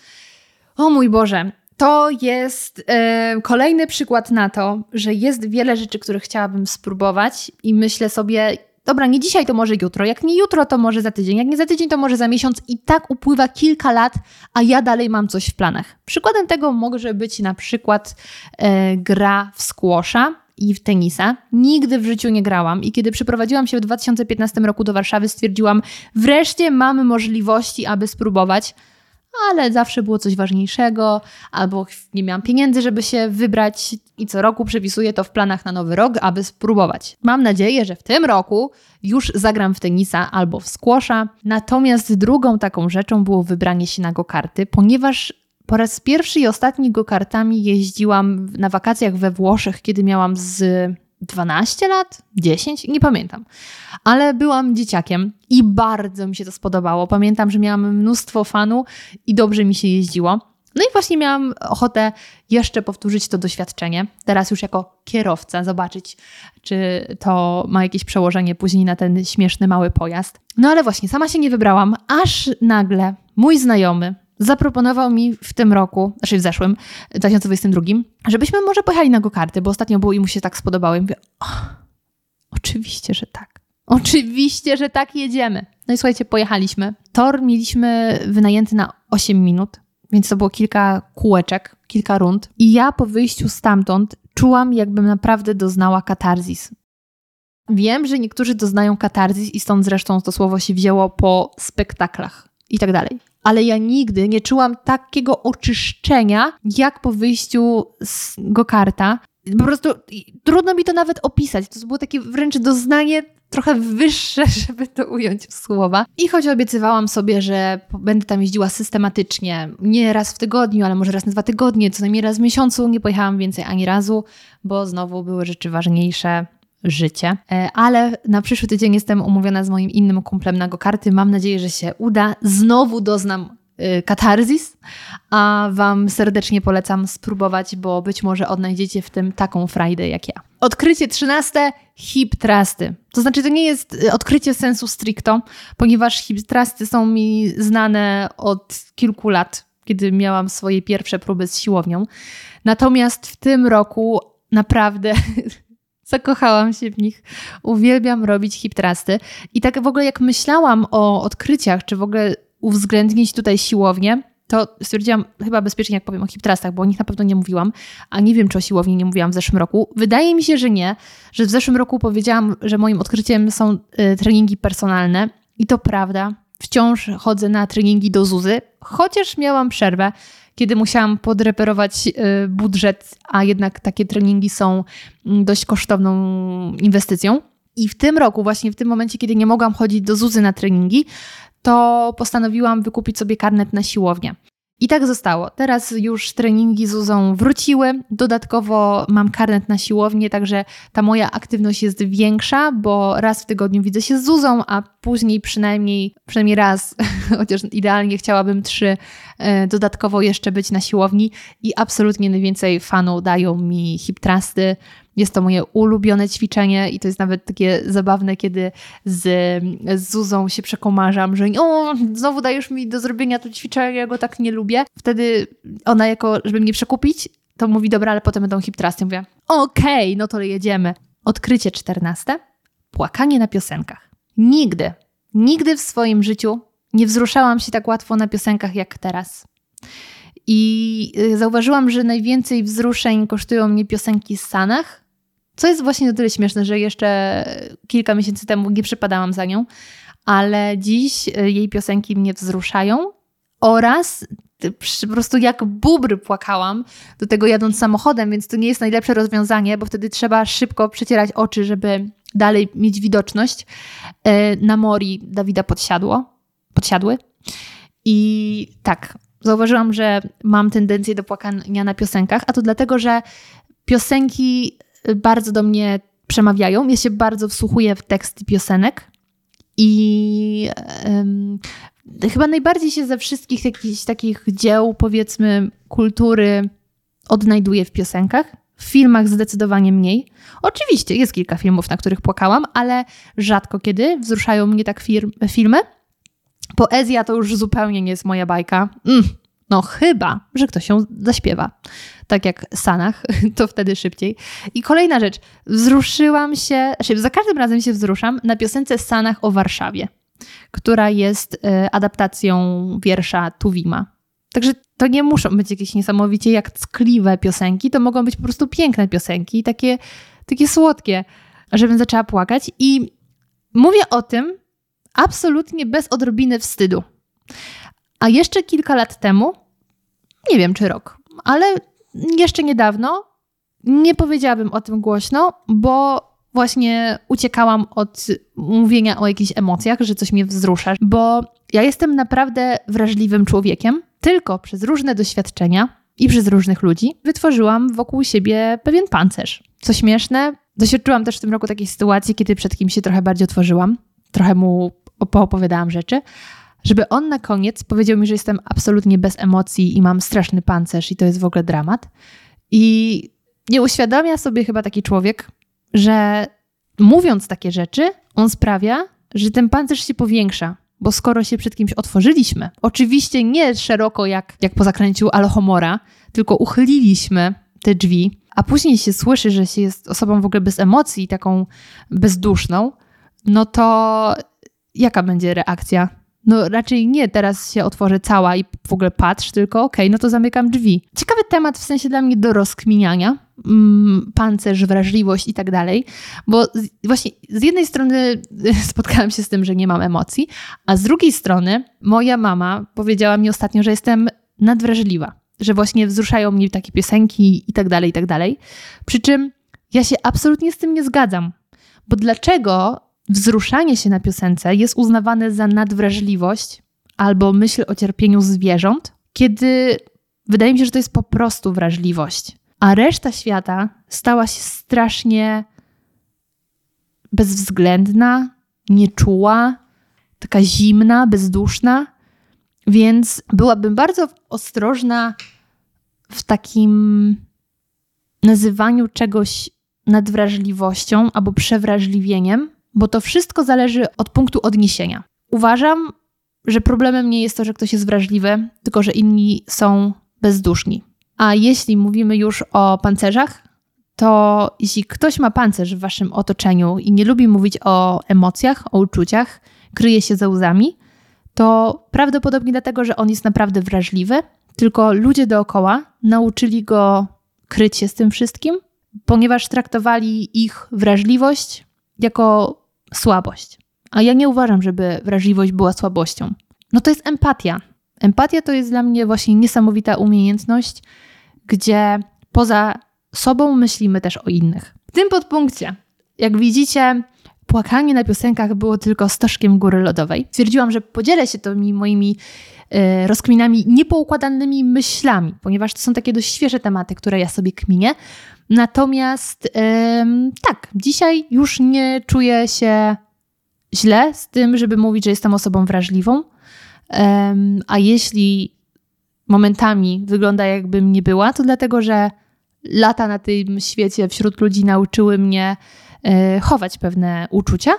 A: O mój Boże, to jest e, kolejny przykład na to, że jest wiele rzeczy, których chciałabym spróbować, i myślę sobie, dobra, nie dzisiaj, to może jutro. Jak nie jutro, to może za tydzień. Jak nie za tydzień, to może za miesiąc. I tak upływa kilka lat, a ja dalej mam coś w planach. Przykładem tego może być na przykład e, gra w squasha i w tenisa. Nigdy w życiu nie grałam i kiedy przyprowadziłam się w 2015 roku do Warszawy, stwierdziłam, wreszcie mamy możliwości, aby spróbować ale zawsze było coś ważniejszego, albo nie miałam pieniędzy, żeby się wybrać i co roku przepisuję to w planach na nowy rok, aby spróbować. Mam nadzieję, że w tym roku już zagram w tenisa albo w squasha. Natomiast drugą taką rzeczą było wybranie się na go-karty, ponieważ po raz pierwszy i ostatni go-kartami jeździłam na wakacjach we Włoszech, kiedy miałam z 12 lat, 10, nie pamiętam. Ale byłam dzieciakiem i bardzo mi się to spodobało. Pamiętam, że miałam mnóstwo fanu i dobrze mi się jeździło. No i właśnie miałam ochotę jeszcze powtórzyć to doświadczenie. Teraz już jako kierowca, zobaczyć, czy to ma jakieś przełożenie później na ten śmieszny mały pojazd. No ale właśnie, sama się nie wybrałam, aż nagle mój znajomy, zaproponował mi w tym roku, znaczy w zeszłym, 2022, żebyśmy może pojechali na go-karty, bo ostatnio było i mu się tak spodobało. I mówię, oh, oczywiście, że tak. Oczywiście, że tak jedziemy. No i słuchajcie, pojechaliśmy. Tor mieliśmy wynajęty na 8 minut, więc to było kilka kółeczek, kilka rund. I ja po wyjściu stamtąd czułam, jakbym naprawdę doznała katarzis. Wiem, że niektórzy doznają katarzis i stąd zresztą to słowo się wzięło po spektaklach i tak dalej ale ja nigdy nie czułam takiego oczyszczenia, jak po wyjściu z go-karta. Po prostu trudno mi to nawet opisać. To było takie wręcz doznanie trochę wyższe, [LAUGHS] żeby to ująć w słowa. I choć obiecywałam sobie, że będę tam jeździła systematycznie, nie raz w tygodniu, ale może raz na dwa tygodnie, co najmniej raz w miesiącu, nie pojechałam więcej ani razu, bo znowu były rzeczy ważniejsze życie. E, ale na przyszły tydzień jestem umówiona z moim innym kumplem na go-karty. Mam nadzieję, że się uda. Znowu doznam y, katarzis, a Wam serdecznie polecam spróbować, bo być może odnajdziecie w tym taką frajdę jak ja. Odkrycie trzynaste hip trusty. To znaczy, to nie jest y, odkrycie sensu stricto, ponieważ hip trusty są mi znane od kilku lat, kiedy miałam swoje pierwsze próby z siłownią. Natomiast w tym roku naprawdę [LAUGHS] Zakochałam się w nich. Uwielbiam robić hip trusty. I tak w ogóle jak myślałam o odkryciach, czy w ogóle uwzględnić tutaj siłownię, to stwierdziłam chyba bezpiecznie, jak powiem o hip trustach, bo o nich na pewno nie mówiłam, a nie wiem, czy o siłowni nie mówiłam w zeszłym roku. Wydaje mi się, że nie, że w zeszłym roku powiedziałam, że moim odkryciem są y, treningi personalne i to prawda. Wciąż chodzę na treningi do Zuzy, chociaż miałam przerwę kiedy musiałam podreperować y, budżet, a jednak takie treningi są mm, dość kosztowną inwestycją. I w tym roku, właśnie w tym momencie, kiedy nie mogłam chodzić do Zuzy na treningi, to postanowiłam wykupić sobie karnet na siłownię. I tak zostało. Teraz już treningi z Uzą wróciły. Dodatkowo mam karnet na siłownię, także ta moja aktywność jest większa, bo raz w tygodniu widzę się z Zuzą, a później przynajmniej, przynajmniej raz, [LAUGHS] chociaż idealnie chciałabym trzy, dodatkowo jeszcze być na siłowni i absolutnie najwięcej fanu dają mi hip trusty, jest to moje ulubione ćwiczenie i to jest nawet takie zabawne, kiedy z, z Zuzą się przekomarzam, że o, znowu dajesz mi do zrobienia to ćwiczenie, ja go tak nie lubię. Wtedy ona jako, żeby mnie przekupić, to mówi, dobra, ale potem będą hip trusty. Mówię, okej, okay, no to jedziemy. Odkrycie czternaste. Płakanie na piosenkach. Nigdy, nigdy w swoim życiu nie wzruszałam się tak łatwo na piosenkach jak teraz. I y, zauważyłam, że najwięcej wzruszeń kosztują mnie piosenki z Sanach, co jest właśnie o tyle śmieszne, że jeszcze kilka miesięcy temu nie przypadałam za nią, ale dziś y, jej piosenki mnie wzruszają oraz po prostu jak bubr płakałam do tego jadąc samochodem, więc to nie jest najlepsze rozwiązanie, bo wtedy trzeba szybko przecierać oczy, żeby dalej mieć widoczność. E, na Mori Dawida podsiadło, podsiadły. I tak, zauważyłam, że mam tendencję do płakania na piosenkach, a to dlatego, że piosenki bardzo do mnie przemawiają. Ja się bardzo wsłuchuję w teksty piosenek i chyba najbardziej się ze wszystkich jakichś takich dzieł, powiedzmy, kultury odnajduję w piosenkach. W filmach zdecydowanie mniej. Oczywiście jest kilka filmów, na których płakałam, ale rzadko kiedy wzruszają mnie tak filmy. Poezja to już zupełnie nie jest moja bajka. Mm, no chyba, że ktoś się zaśpiewa. Tak jak Sanach, [LAUGHS] to wtedy szybciej. I kolejna rzecz. Wzruszyłam się, znaczy za każdym razem się wzruszam na piosence Sanach o Warszawie, która jest e, adaptacją wiersza Tuwima. Także to nie muszą być jakieś niesamowicie jak ckliwe piosenki, to mogą być po prostu piękne piosenki, takie, takie słodkie, żebym zaczęła płakać. I mówię o tym absolutnie bez odrobiny wstydu. A jeszcze kilka lat temu, nie wiem czy rok, ale jeszcze niedawno nie powiedziałabym o tym głośno, bo właśnie uciekałam od mówienia o jakichś emocjach, że coś mnie wzrusza, bo ja jestem naprawdę wrażliwym człowiekiem. Tylko przez różne doświadczenia i przez różnych ludzi wytworzyłam wokół siebie pewien pancerz. Co śmieszne, doświadczyłam też w tym roku takiej sytuacji, kiedy przed kimś się trochę bardziej otworzyłam, trochę mu poopowiadałam rzeczy, żeby on na koniec powiedział mi, że jestem absolutnie bez emocji i mam straszny pancerz i to jest w ogóle dramat. I nie uświadamia sobie chyba taki człowiek, że mówiąc takie rzeczy, on sprawia, że ten pancerz się powiększa. Bo skoro się przed kimś otworzyliśmy, oczywiście nie szeroko jak, jak po zakręciu Alohomora, tylko uchyliliśmy te drzwi, a później się słyszy, że się jest osobą w ogóle bez emocji, taką bezduszną, no to jaka będzie reakcja no raczej nie, teraz się otworzę cała i w ogóle patrz, tylko okej, okay, no to zamykam drzwi. Ciekawy temat w sensie dla mnie do rozkminiania, mm, pancerz, wrażliwość i tak dalej, bo z, właśnie z jednej strony [LAUGHS] spotkałam się z tym, że nie mam emocji, a z drugiej strony moja mama powiedziała mi ostatnio, że jestem nadwrażliwa, że właśnie wzruszają mnie takie piosenki i tak dalej, i tak dalej. Przy czym ja się absolutnie z tym nie zgadzam. Bo dlaczego wzruszanie się na piosence jest uznawane za nadwrażliwość albo myśl o cierpieniu zwierząt, kiedy wydaje mi się, że to jest po prostu wrażliwość. A reszta świata stała się strasznie bezwzględna, nieczuła, taka zimna, bezduszna. Więc byłabym bardzo ostrożna w takim nazywaniu czegoś nadwrażliwością albo przewrażliwieniem, bo to wszystko zależy od punktu odniesienia. Uważam, że problemem nie jest to, że ktoś jest wrażliwy, tylko że inni są bezduszni. A jeśli mówimy już o pancerzach, to jeśli ktoś ma pancerz w waszym otoczeniu i nie lubi mówić o emocjach, o uczuciach, kryje się za łzami, to prawdopodobnie dlatego, że on jest naprawdę wrażliwy, tylko ludzie dookoła nauczyli go kryć się z tym wszystkim, ponieważ traktowali ich wrażliwość jako słabość. A ja nie uważam, żeby wrażliwość była słabością. No to jest empatia. Empatia to jest dla mnie właśnie niesamowita umiejętność, gdzie poza sobą myślimy też o innych. W tym podpunkcie, jak widzicie, płakanie na piosenkach było tylko stożkiem góry lodowej. Stwierdziłam, że podzielę się tymi moimi y, rozkminami niepoukładanymi myślami, ponieważ to są takie dość świeże tematy, które ja sobie kminię. Natomiast tak, dzisiaj już nie czuję się źle z tym, żeby mówić, że jestem osobą wrażliwą. a jeśli momentami wygląda jakbym nie była, to dlatego, że lata na tym świecie wśród ludzi nauczyły mnie e, chować pewne uczucia,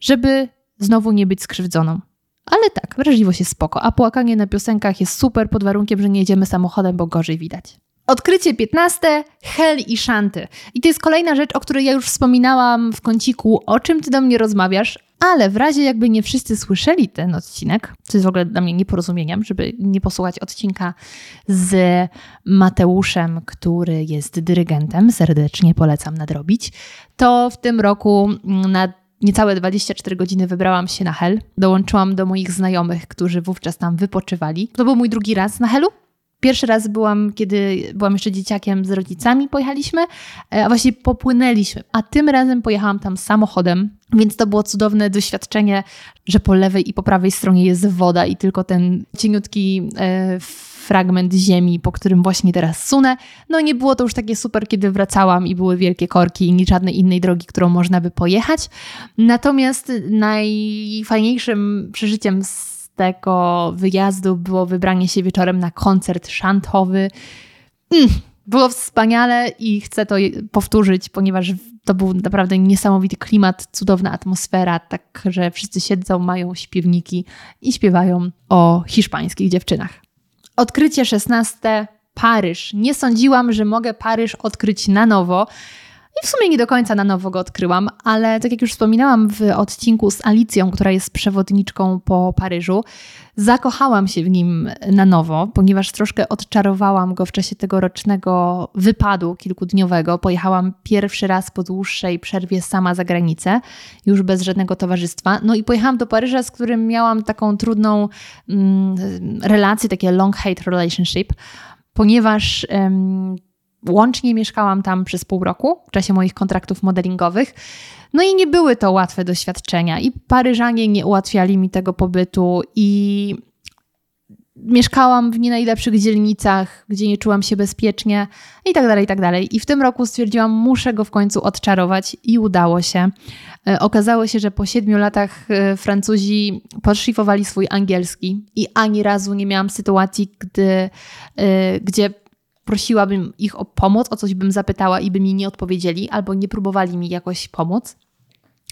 A: żeby znowu nie być skrzywdzoną. Ale tak, wrażliwość jest spoko, a płakanie na piosenkach jest super pod warunkiem, że nie jedziemy samochodem, bo gorzej widać. Odkrycie 15. Hel i Szanty. I to jest kolejna rzecz, o której ja już wspominałam w kąciku, o czym ty do mnie rozmawiasz, ale w razie jakby nie wszyscy słyszeli ten odcinek, co jest w ogóle dla mnie nieporozumieniem, żeby nie posłuchać odcinka z Mateuszem, który jest dyrygentem, serdecznie polecam nadrobić, to w tym roku na niecałe 24 godziny wybrałam się na Hel. Dołączyłam do moich znajomych, którzy wówczas tam wypoczywali. To był mój drugi raz na Helu. Pierwszy raz byłam, kiedy byłam jeszcze dzieciakiem z rodzicami, pojechaliśmy, e, a właściwie popłynęliśmy. A tym razem pojechałam tam samochodem, więc to było cudowne doświadczenie, że po lewej i po prawej stronie jest woda i tylko ten cieniutki e, fragment ziemi, po którym właśnie teraz sunę. No nie było to już takie super, kiedy wracałam i były wielkie korki i nic żadnej innej drogi, którą można by pojechać. Natomiast najfajniejszym przeżyciem z tego wyjazdu było wybranie się wieczorem na koncert szantowy. Mm, było wspaniale i chcę to powtórzyć, ponieważ to był naprawdę niesamowity klimat, cudowna atmosfera, tak że wszyscy siedzą, mają śpiewniki i śpiewają o hiszpańskich dziewczynach. Odkrycie 16. Paryż. Nie sądziłam, że mogę Paryż odkryć na nowo. I w sumie nie do końca na nowo go odkryłam, ale tak jak już wspominałam w odcinku z Alicją, która jest przewodniczką po Paryżu, zakochałam się w nim na nowo, ponieważ troszkę odczarowałam go w czasie tegorocznego wypadu kilkudniowego. Pojechałam pierwszy raz po dłuższej przerwie sama za granicę, już bez żadnego towarzystwa. No i pojechałam do Paryża, z którym miałam taką trudną mm, relację, takie long-hate relationship, ponieważ Łącznie mieszkałam tam przez pół roku w czasie moich kontraktów modelingowych. No i nie były to łatwe doświadczenia, i Paryżanie nie ułatwiali mi tego pobytu, i mieszkałam w nie najlepszych dzielnicach, gdzie nie czułam się bezpiecznie, i tak dalej, i tak dalej. I w tym roku stwierdziłam, muszę go w końcu odczarować, i udało się. E, okazało się, że po siedmiu latach e, Francuzi podszlifowali swój angielski, i ani razu nie miałam sytuacji, gdy, e, gdzie prosiłabym ich o pomoc, o coś bym zapytała i by mi nie odpowiedzieli albo nie próbowali mi jakoś pomóc.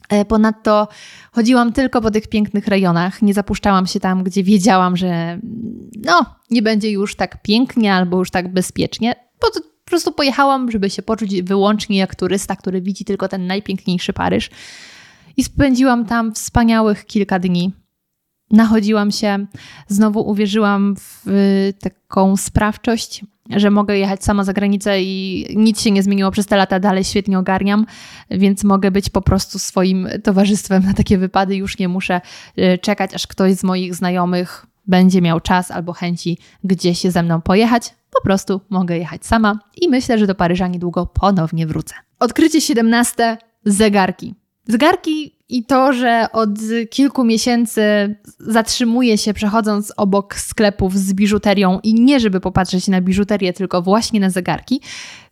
A: E, ponadto chodziłam tylko po tych pięknych rejonach, nie zapuszczałam się tam, gdzie wiedziałam, że no, nie będzie już tak pięknie albo już tak bezpiecznie. Po, po prostu pojechałam, żeby się poczuć wyłącznie jak turysta, który widzi tylko ten najpiękniejszy Paryż. I spędziłam tam wspaniałych kilka dni. Nachodziłam się, znowu uwierzyłam w taką sprawczość że mogę jechać sama za granicę i nic się nie zmieniło przez te lata, dalej świetnie ogarniam, więc mogę być po prostu swoim towarzystwem na takie wypady. Już nie muszę e, czekać, aż ktoś z moich znajomych będzie miał czas albo chęci gdzieś się ze mną pojechać. Po prostu mogę jechać sama i myślę, że do Paryża niedługo ponownie wrócę. Odkrycie 17. Zegarki. Zegarki i to, że od kilku miesięcy zatrzymuję się przechodząc obok sklepów z biżuterią i nie żeby popatrzeć na biżuterię, tylko właśnie na zegarki,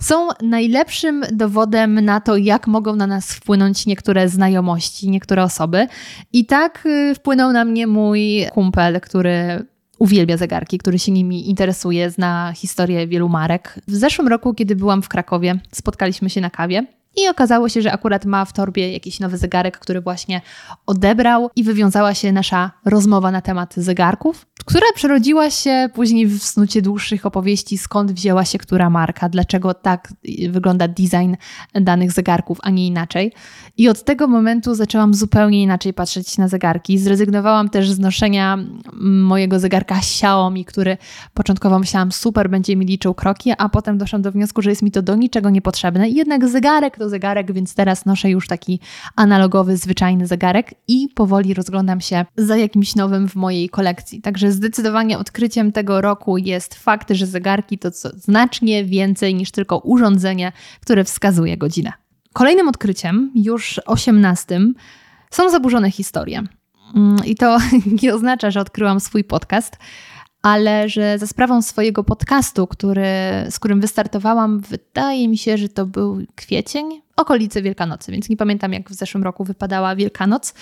A: są najlepszym dowodem na to, jak mogą na nas wpłynąć niektóre znajomości, niektóre osoby. I tak y, wpłynął na mnie mój kumpel, który uwielbia zegarki, który się nimi interesuje, zna historię wielu marek. W zeszłym roku, kiedy byłam w Krakowie, spotkaliśmy się na kawie i okazało się, że akurat ma w torbie jakiś nowy zegarek, który właśnie odebrał, i wywiązała się nasza rozmowa na temat zegarków, która przerodziła się później w snucie dłuższych opowieści, skąd wzięła się która marka, dlaczego tak wygląda design danych zegarków, a nie inaczej. I od tego momentu zaczęłam zupełnie inaczej patrzeć na zegarki. Zrezygnowałam też z noszenia mojego zegarka Xiaomi, który początkowo myślałam super, będzie mi liczył kroki, a potem doszłam do wniosku, że jest mi to do niczego niepotrzebne. I jednak zegarek to zegarek, więc teraz noszę już taki analogowy, zwyczajny zegarek i powoli rozglądam się za jakimś nowym w mojej kolekcji. Także zdecydowanie odkryciem tego roku jest fakt, że zegarki to znacznie więcej niż tylko urządzenie, które wskazuje godzinę. Kolejnym odkryciem, już osiemnastym, są zaburzone historie. Mm, I to [LAUGHS] nie oznacza, że odkryłam swój podcast, ale że za sprawą swojego podcastu, który, z którym wystartowałam, wydaje mi się, że to był kwiecień, okolice Wielkanocy, więc nie pamiętam, jak w zeszłym roku wypadała Wielkanoc,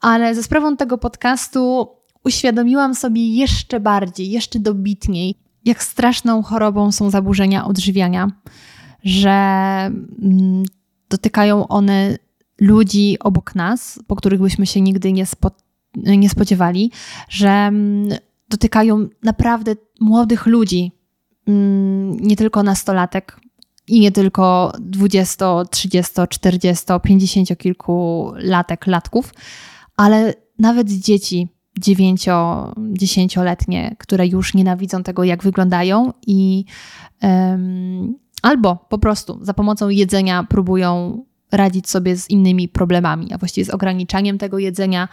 A: ale za sprawą tego podcastu uświadomiłam sobie jeszcze bardziej, jeszcze dobitniej, jak straszną chorobą są zaburzenia odżywiania, że mm, dotykają one ludzi obok nas, po których byśmy się nigdy nie, spo, nie spodziewali, że mm, dotykają naprawdę młodych ludzi, mm, nie tylko nastolatek i nie tylko 20, 30, 40, 50 kilku latek, latków, ale nawet dzieci 9, 10-letnie, które już nienawidzą tego, jak wyglądają i um, albo po prostu za pomocą jedzenia próbują radzić sobie z innymi problemami, a właściwie z ograniczaniem tego jedzenia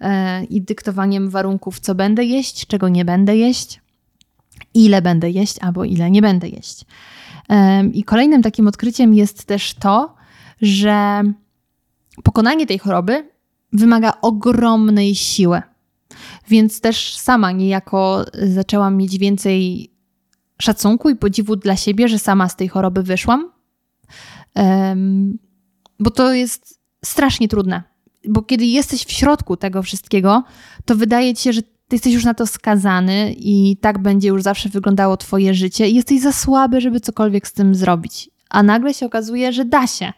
A: e, i dyktowaniem warunków, co będę jeść, czego nie będę jeść, ile będę jeść albo ile nie będę jeść. I kolejnym takim odkryciem jest też to, że pokonanie tej choroby wymaga ogromnej siły. Więc też sama niejako zaczęłam mieć więcej szacunku i podziwu dla siebie, że sama z tej choroby wyszłam. Bo to jest strasznie trudne. Bo kiedy jesteś w środku tego wszystkiego, to wydaje ci się, że ty jesteś już na to skazany i tak będzie już zawsze wyglądało twoje życie i jesteś za słaby, żeby cokolwiek z tym zrobić. A nagle się okazuje, że da się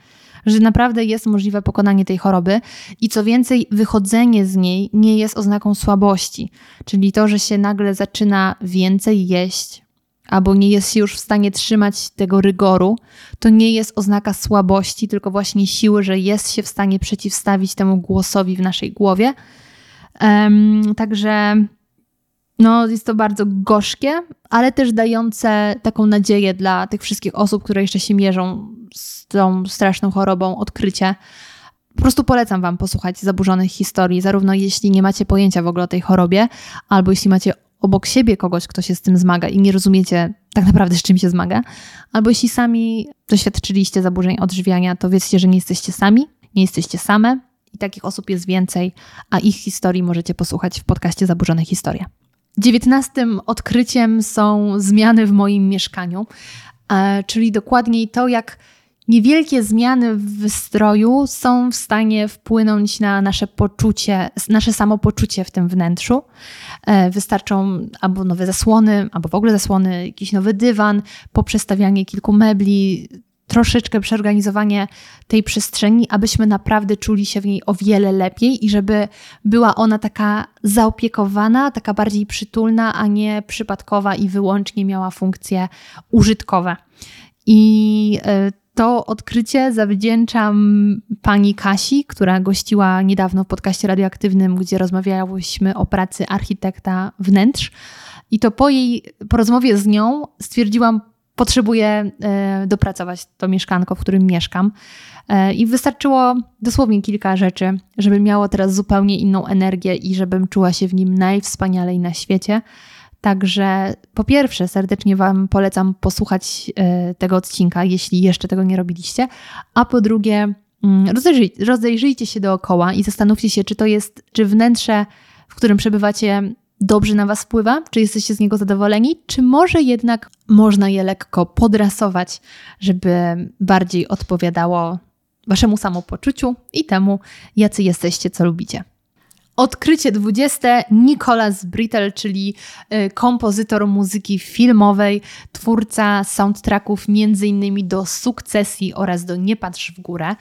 A: że naprawdę jest możliwe pokonanie tej choroby i co więcej, wychodzenie z niej nie jest oznaką słabości. Czyli to, że się nagle zaczyna więcej jeść, albo nie jest już w stanie trzymać tego rygoru, to nie jest oznaka słabości, tylko właśnie siły, że jest się w stanie przeciwstawić temu głosowi w naszej głowie. Um, także no, jest to bardzo gorzkie, ale też dające taką nadzieję dla tych wszystkich osób, które jeszcze się mierzą z tą straszną chorobą, odkrycie. Po prostu polecam Wam posłuchać zaburzonych historii, zarówno jeśli nie macie pojęcia w ogóle o tej chorobie, albo jeśli macie obok siebie kogoś, kto się z tym zmaga i nie rozumiecie tak naprawdę, z czym się zmaga, albo jeśli sami doświadczyliście zaburzeń odżywiania, to wiedzcie, że nie jesteście sami, nie jesteście same i takich osób jest więcej, a ich historii możecie posłuchać w podcaście Zaburzone Historie. Dziewiętnastym odkryciem są zmiany w moim mieszkaniu, e, czyli dokładniej to, jak niewielkie zmiany w wystroju są w stanie wpłynąć na nasze poczucie, nasze samopoczucie w tym wnętrzu. E, wystarczą albo nowe zasłony, albo w ogóle zasłony, jakiś nowy dywan, poprzestawianie kilku mebli, troszeczkę przeorganizowanie tej przestrzeni, abyśmy naprawdę czuli się w niej o wiele lepiej i żeby była ona taka zaopiekowana, taka bardziej przytulna, a nie przypadkowa i wyłącznie miała funkcje użytkowe. I e, to odkrycie zawdzięczam pani Kasi, która gościła niedawno w podcaście radioaktywnym, gdzie rozmawiałyśmy o pracy architekta wnętrz. I to po jej po rozmowie z nią stwierdziłam, potrzebuję e, dopracować to mieszkanko, w którym mieszkam. E, I wystarczyło dosłownie kilka rzeczy, żeby miało teraz zupełnie inną energię i żebym czuła się w nim najwspanialej na świecie. Także po pierwsze, serdecznie Wam polecam posłuchać e, tego odcinka, jeśli jeszcze tego nie robiliście. A po drugie, mm, rozejrzyjcie, rozejrzyjcie się dookoła i zastanówcie się, czy to jest, czy wnętrze, w którym przebywacie, dobrze na Was wpływa, czy jesteście z niego zadowoleni, czy może jednak można je lekko podrasować, żeby bardziej odpowiadało Waszemu samopoczuciu i temu, jacy jesteście, co lubicie. Odkrycie 20. Nicholas Brittle, czyli y, kompozytor muzyki filmowej, twórca soundtracków m.in. do Sukcesji oraz do Nie patrz w górę.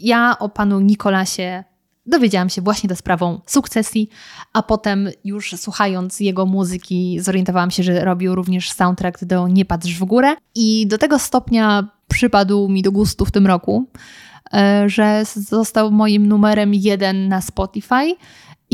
A: Ja o panu Nikolasie dowiedziałam się właśnie za sprawą Sukcesji, a potem już słuchając jego muzyki zorientowałam się, że robił również soundtrack do Nie patrz w górę i do tego stopnia przypadł mi do gustu w tym roku, że został moim numerem jeden na Spotify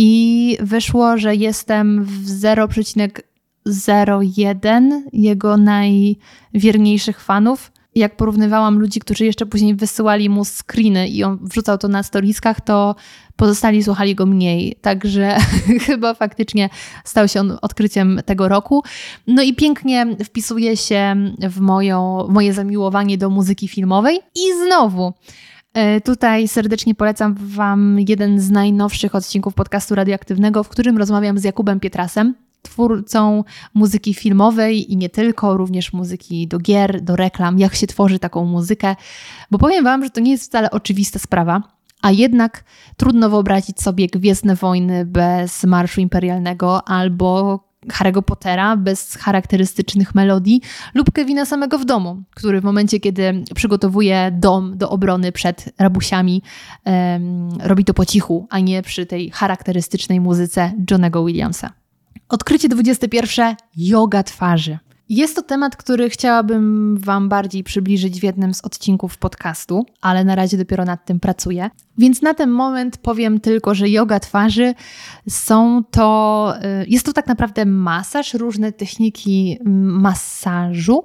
A: i wyszło, że jestem w 0,01 jego najwierniejszych fanów. Jak porównywałam ludzi, którzy jeszcze później wysyłali mu screeny i on wrzucał to na storiskach, to pozostali słuchali go mniej. Także [LAUGHS] chyba faktycznie stał się on odkryciem tego roku. No i pięknie wpisuje się w, moją, w moje zamiłowanie do muzyki filmowej. I znowu E, tutaj serdecznie polecam Wam jeden z najnowszych odcinków podcastu radioaktywnego, w którym rozmawiam z Jakubem Pietrasem, twórcą muzyki filmowej i nie tylko, również muzyki do gier, do reklam, jak się tworzy taką muzykę, bo powiem Wam, że to nie jest wcale oczywista sprawa. A jednak trudno wyobrazić sobie Gwiezdne Wojny bez Marszu Imperialnego albo Harry'ego Pottera bez charakterystycznych melodii lub Kevina samego w domu, który w momencie, kiedy przygotowuje dom do obrony przed rabusiami, um, robi to po cichu, a nie przy tej charakterystycznej muzyce Johnego Williamsa. Odkrycie 21. Yoga twarzy. Jest to temat, który chciałabym Wam bardziej przybliżyć w jednym z odcinków podcastu, ale na razie dopiero nad tym pracuję. Więc na ten moment powiem tylko, że yoga twarzy są to, y, jest to tak naprawdę masaż, różne techniki masażu,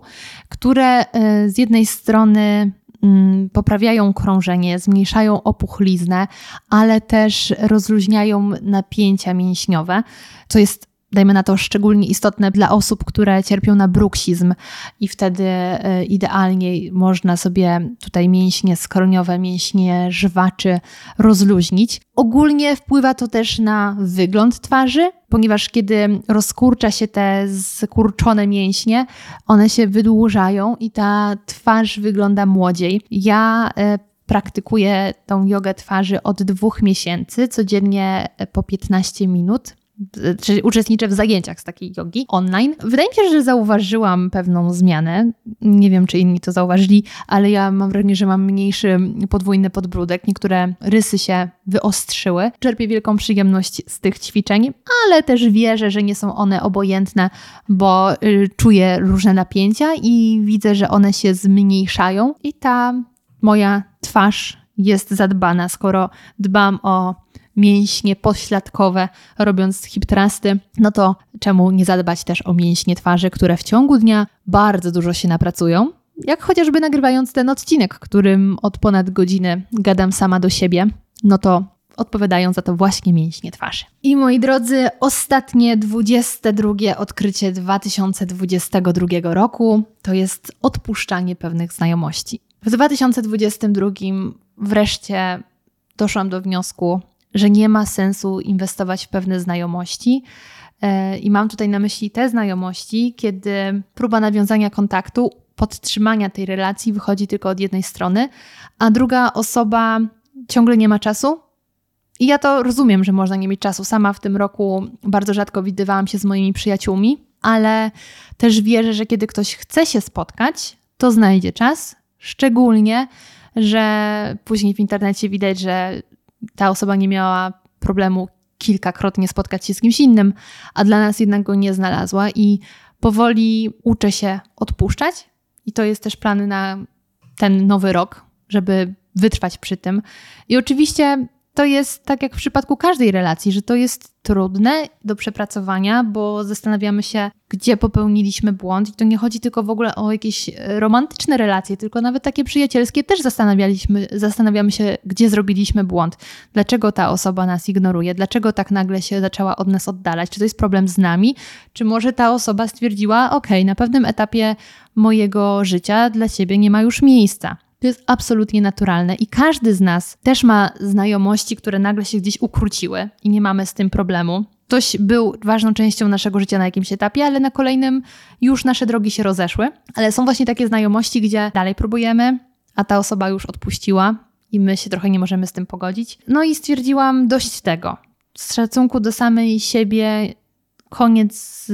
A: które y, z jednej strony mm, poprawiają krążenie, zmniejszają opuchliznę, ale też rozluźniają napięcia mięśniowe, co jest dajmy na to, szczególnie istotne dla osób, które cierpią na bruksizm i wtedy e, idealnie można sobie tutaj mięśnie skroniowe, mięśnie żwaczy rozluźnić. Ogólnie wpływa to też na wygląd twarzy, ponieważ kiedy rozkurcza się te skurczone mięśnie, one się wydłużają i ta twarz wygląda młodziej. Ja e, praktykuję tą jogę twarzy od dwóch miesięcy, codziennie po 15 minut czy uczestniczę w zajęciach z takiej jogi online. Wydaje mi się, że zauważyłam pewną zmianę. Nie wiem, czy inni to zauważyli, ale ja mam wrażenie, że mam mniejszy podwójny podbródek. Niektóre rysy się wyostrzyły. Czerpię wielką przyjemność z tych ćwiczeń, ale też wierzę, że nie są one obojętne, bo y, czuję różne napięcia i widzę, że one się zmniejszają i ta moja twarz jest zadbana, skoro dbam o mięśnie pośladkowe, robiąc hip trusty, no to czemu nie zadbać też o mięśnie twarzy, które w ciągu dnia bardzo dużo się napracują? Jak chociażby nagrywając ten odcinek, którym od ponad godziny gadam sama do siebie, no to odpowiadają za to właśnie mięśnie twarzy. I moi drodzy, ostatnie 22 odkrycie 2022 roku to jest odpuszczanie pewnych znajomości. W 2022 wreszcie doszłam do wniosku, że nie ma sensu inwestować w pewne znajomości. E, I mam tutaj na myśli te znajomości, kiedy próba nawiązania kontaktu, podtrzymania tej relacji wychodzi tylko od jednej strony, a druga osoba ciągle nie ma czasu. I ja to rozumiem, że można nie mieć czasu. Sama w tym roku bardzo rzadko widywałam się z moimi przyjaciółmi, ale też wierzę, że kiedy ktoś chce się spotkać, to znajdzie czas. Szczególnie, że później w internecie widać, że ta osoba nie miała problemu kilkakrotnie spotkać się z kimś innym, a dla nas jednak go nie znalazła i powoli uczę się odpuszczać. I to jest też plan na ten nowy rok, żeby wytrwać przy tym. I oczywiście to jest tak jak w przypadku każdej relacji, że to jest trudne do przepracowania, bo zastanawiamy się, gdzie popełniliśmy błąd. I to nie chodzi tylko w ogóle o jakieś e, romantyczne relacje, tylko nawet takie przyjacielskie też zastanawialiśmy, zastanawiamy się, gdzie zrobiliśmy błąd. Dlaczego ta osoba nas ignoruje? Dlaczego tak nagle się zaczęła od nas oddalać? Czy to jest problem z nami? Czy może ta osoba stwierdziła, ok, na pewnym etapie mojego życia dla ciebie nie ma już miejsca. To jest absolutnie naturalne i każdy z nas też ma znajomości, które nagle się gdzieś ukróciły i nie mamy z tym problemu. Ktoś był ważną częścią naszego życia na jakimś etapie, ale na kolejnym już nasze drogi się rozeszły. Ale są właśnie takie znajomości, gdzie dalej próbujemy, a ta osoba już odpuściła i my się trochę nie możemy z tym pogodzić. No i stwierdziłam dość tego. Z szacunku do samej siebie koniec z,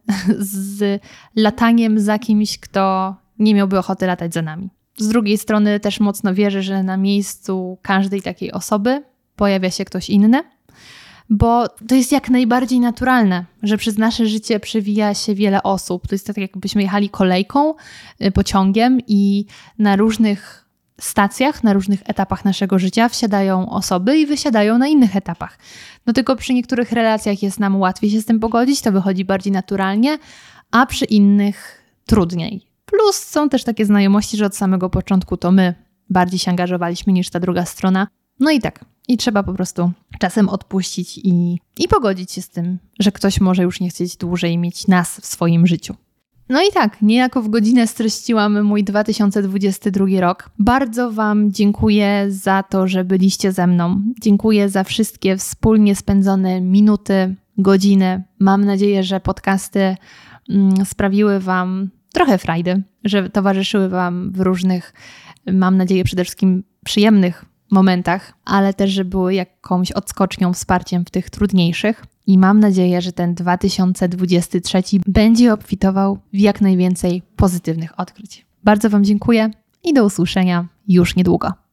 A: [LAUGHS] z lataniem za kimś, kto nie miałby ochoty latać za nami. Z drugiej strony też mocno wierzę, że na miejscu każdej takiej osoby pojawia się ktoś inny, bo to jest jak najbardziej naturalne, że przez nasze życie przewija się wiele osób. To jest tak, jakbyśmy jechali kolejką, y, pociągiem i na różnych stacjach, na różnych etapach naszego życia wsiadają osoby i wysiadają na innych etapach. No tylko przy niektórych relacjach jest nam łatwiej się z tym pogodzić, to wychodzi bardziej naturalnie, a przy innych trudniej. Plus są też takie znajomości, że od samego początku to my bardziej się angażowaliśmy niż ta druga strona. No i tak. I trzeba po prostu czasem odpuścić i, i pogodzić się z tym, że ktoś może już nie chcieć dłużej mieć nas w swoim życiu. No i tak, niejako w godzinę streściłam mój 2022 rok. Bardzo Wam dziękuję za to, że byliście ze mną. Dziękuję za wszystkie wspólnie spędzone minuty, godziny. Mam nadzieję, że podcasty mm, sprawiły Wam trochę frajdy, że towarzyszyły Wam w różnych, mam nadzieję, przede wszystkim przyjemnych momentach, ale też, że były jakąś odskocznią, wsparciem w tych trudniejszych. I mam nadzieję, że ten 2023 będzie obfitował w jak najwięcej pozytywnych odkryć. Bardzo Wam dziękuję i do usłyszenia już niedługo.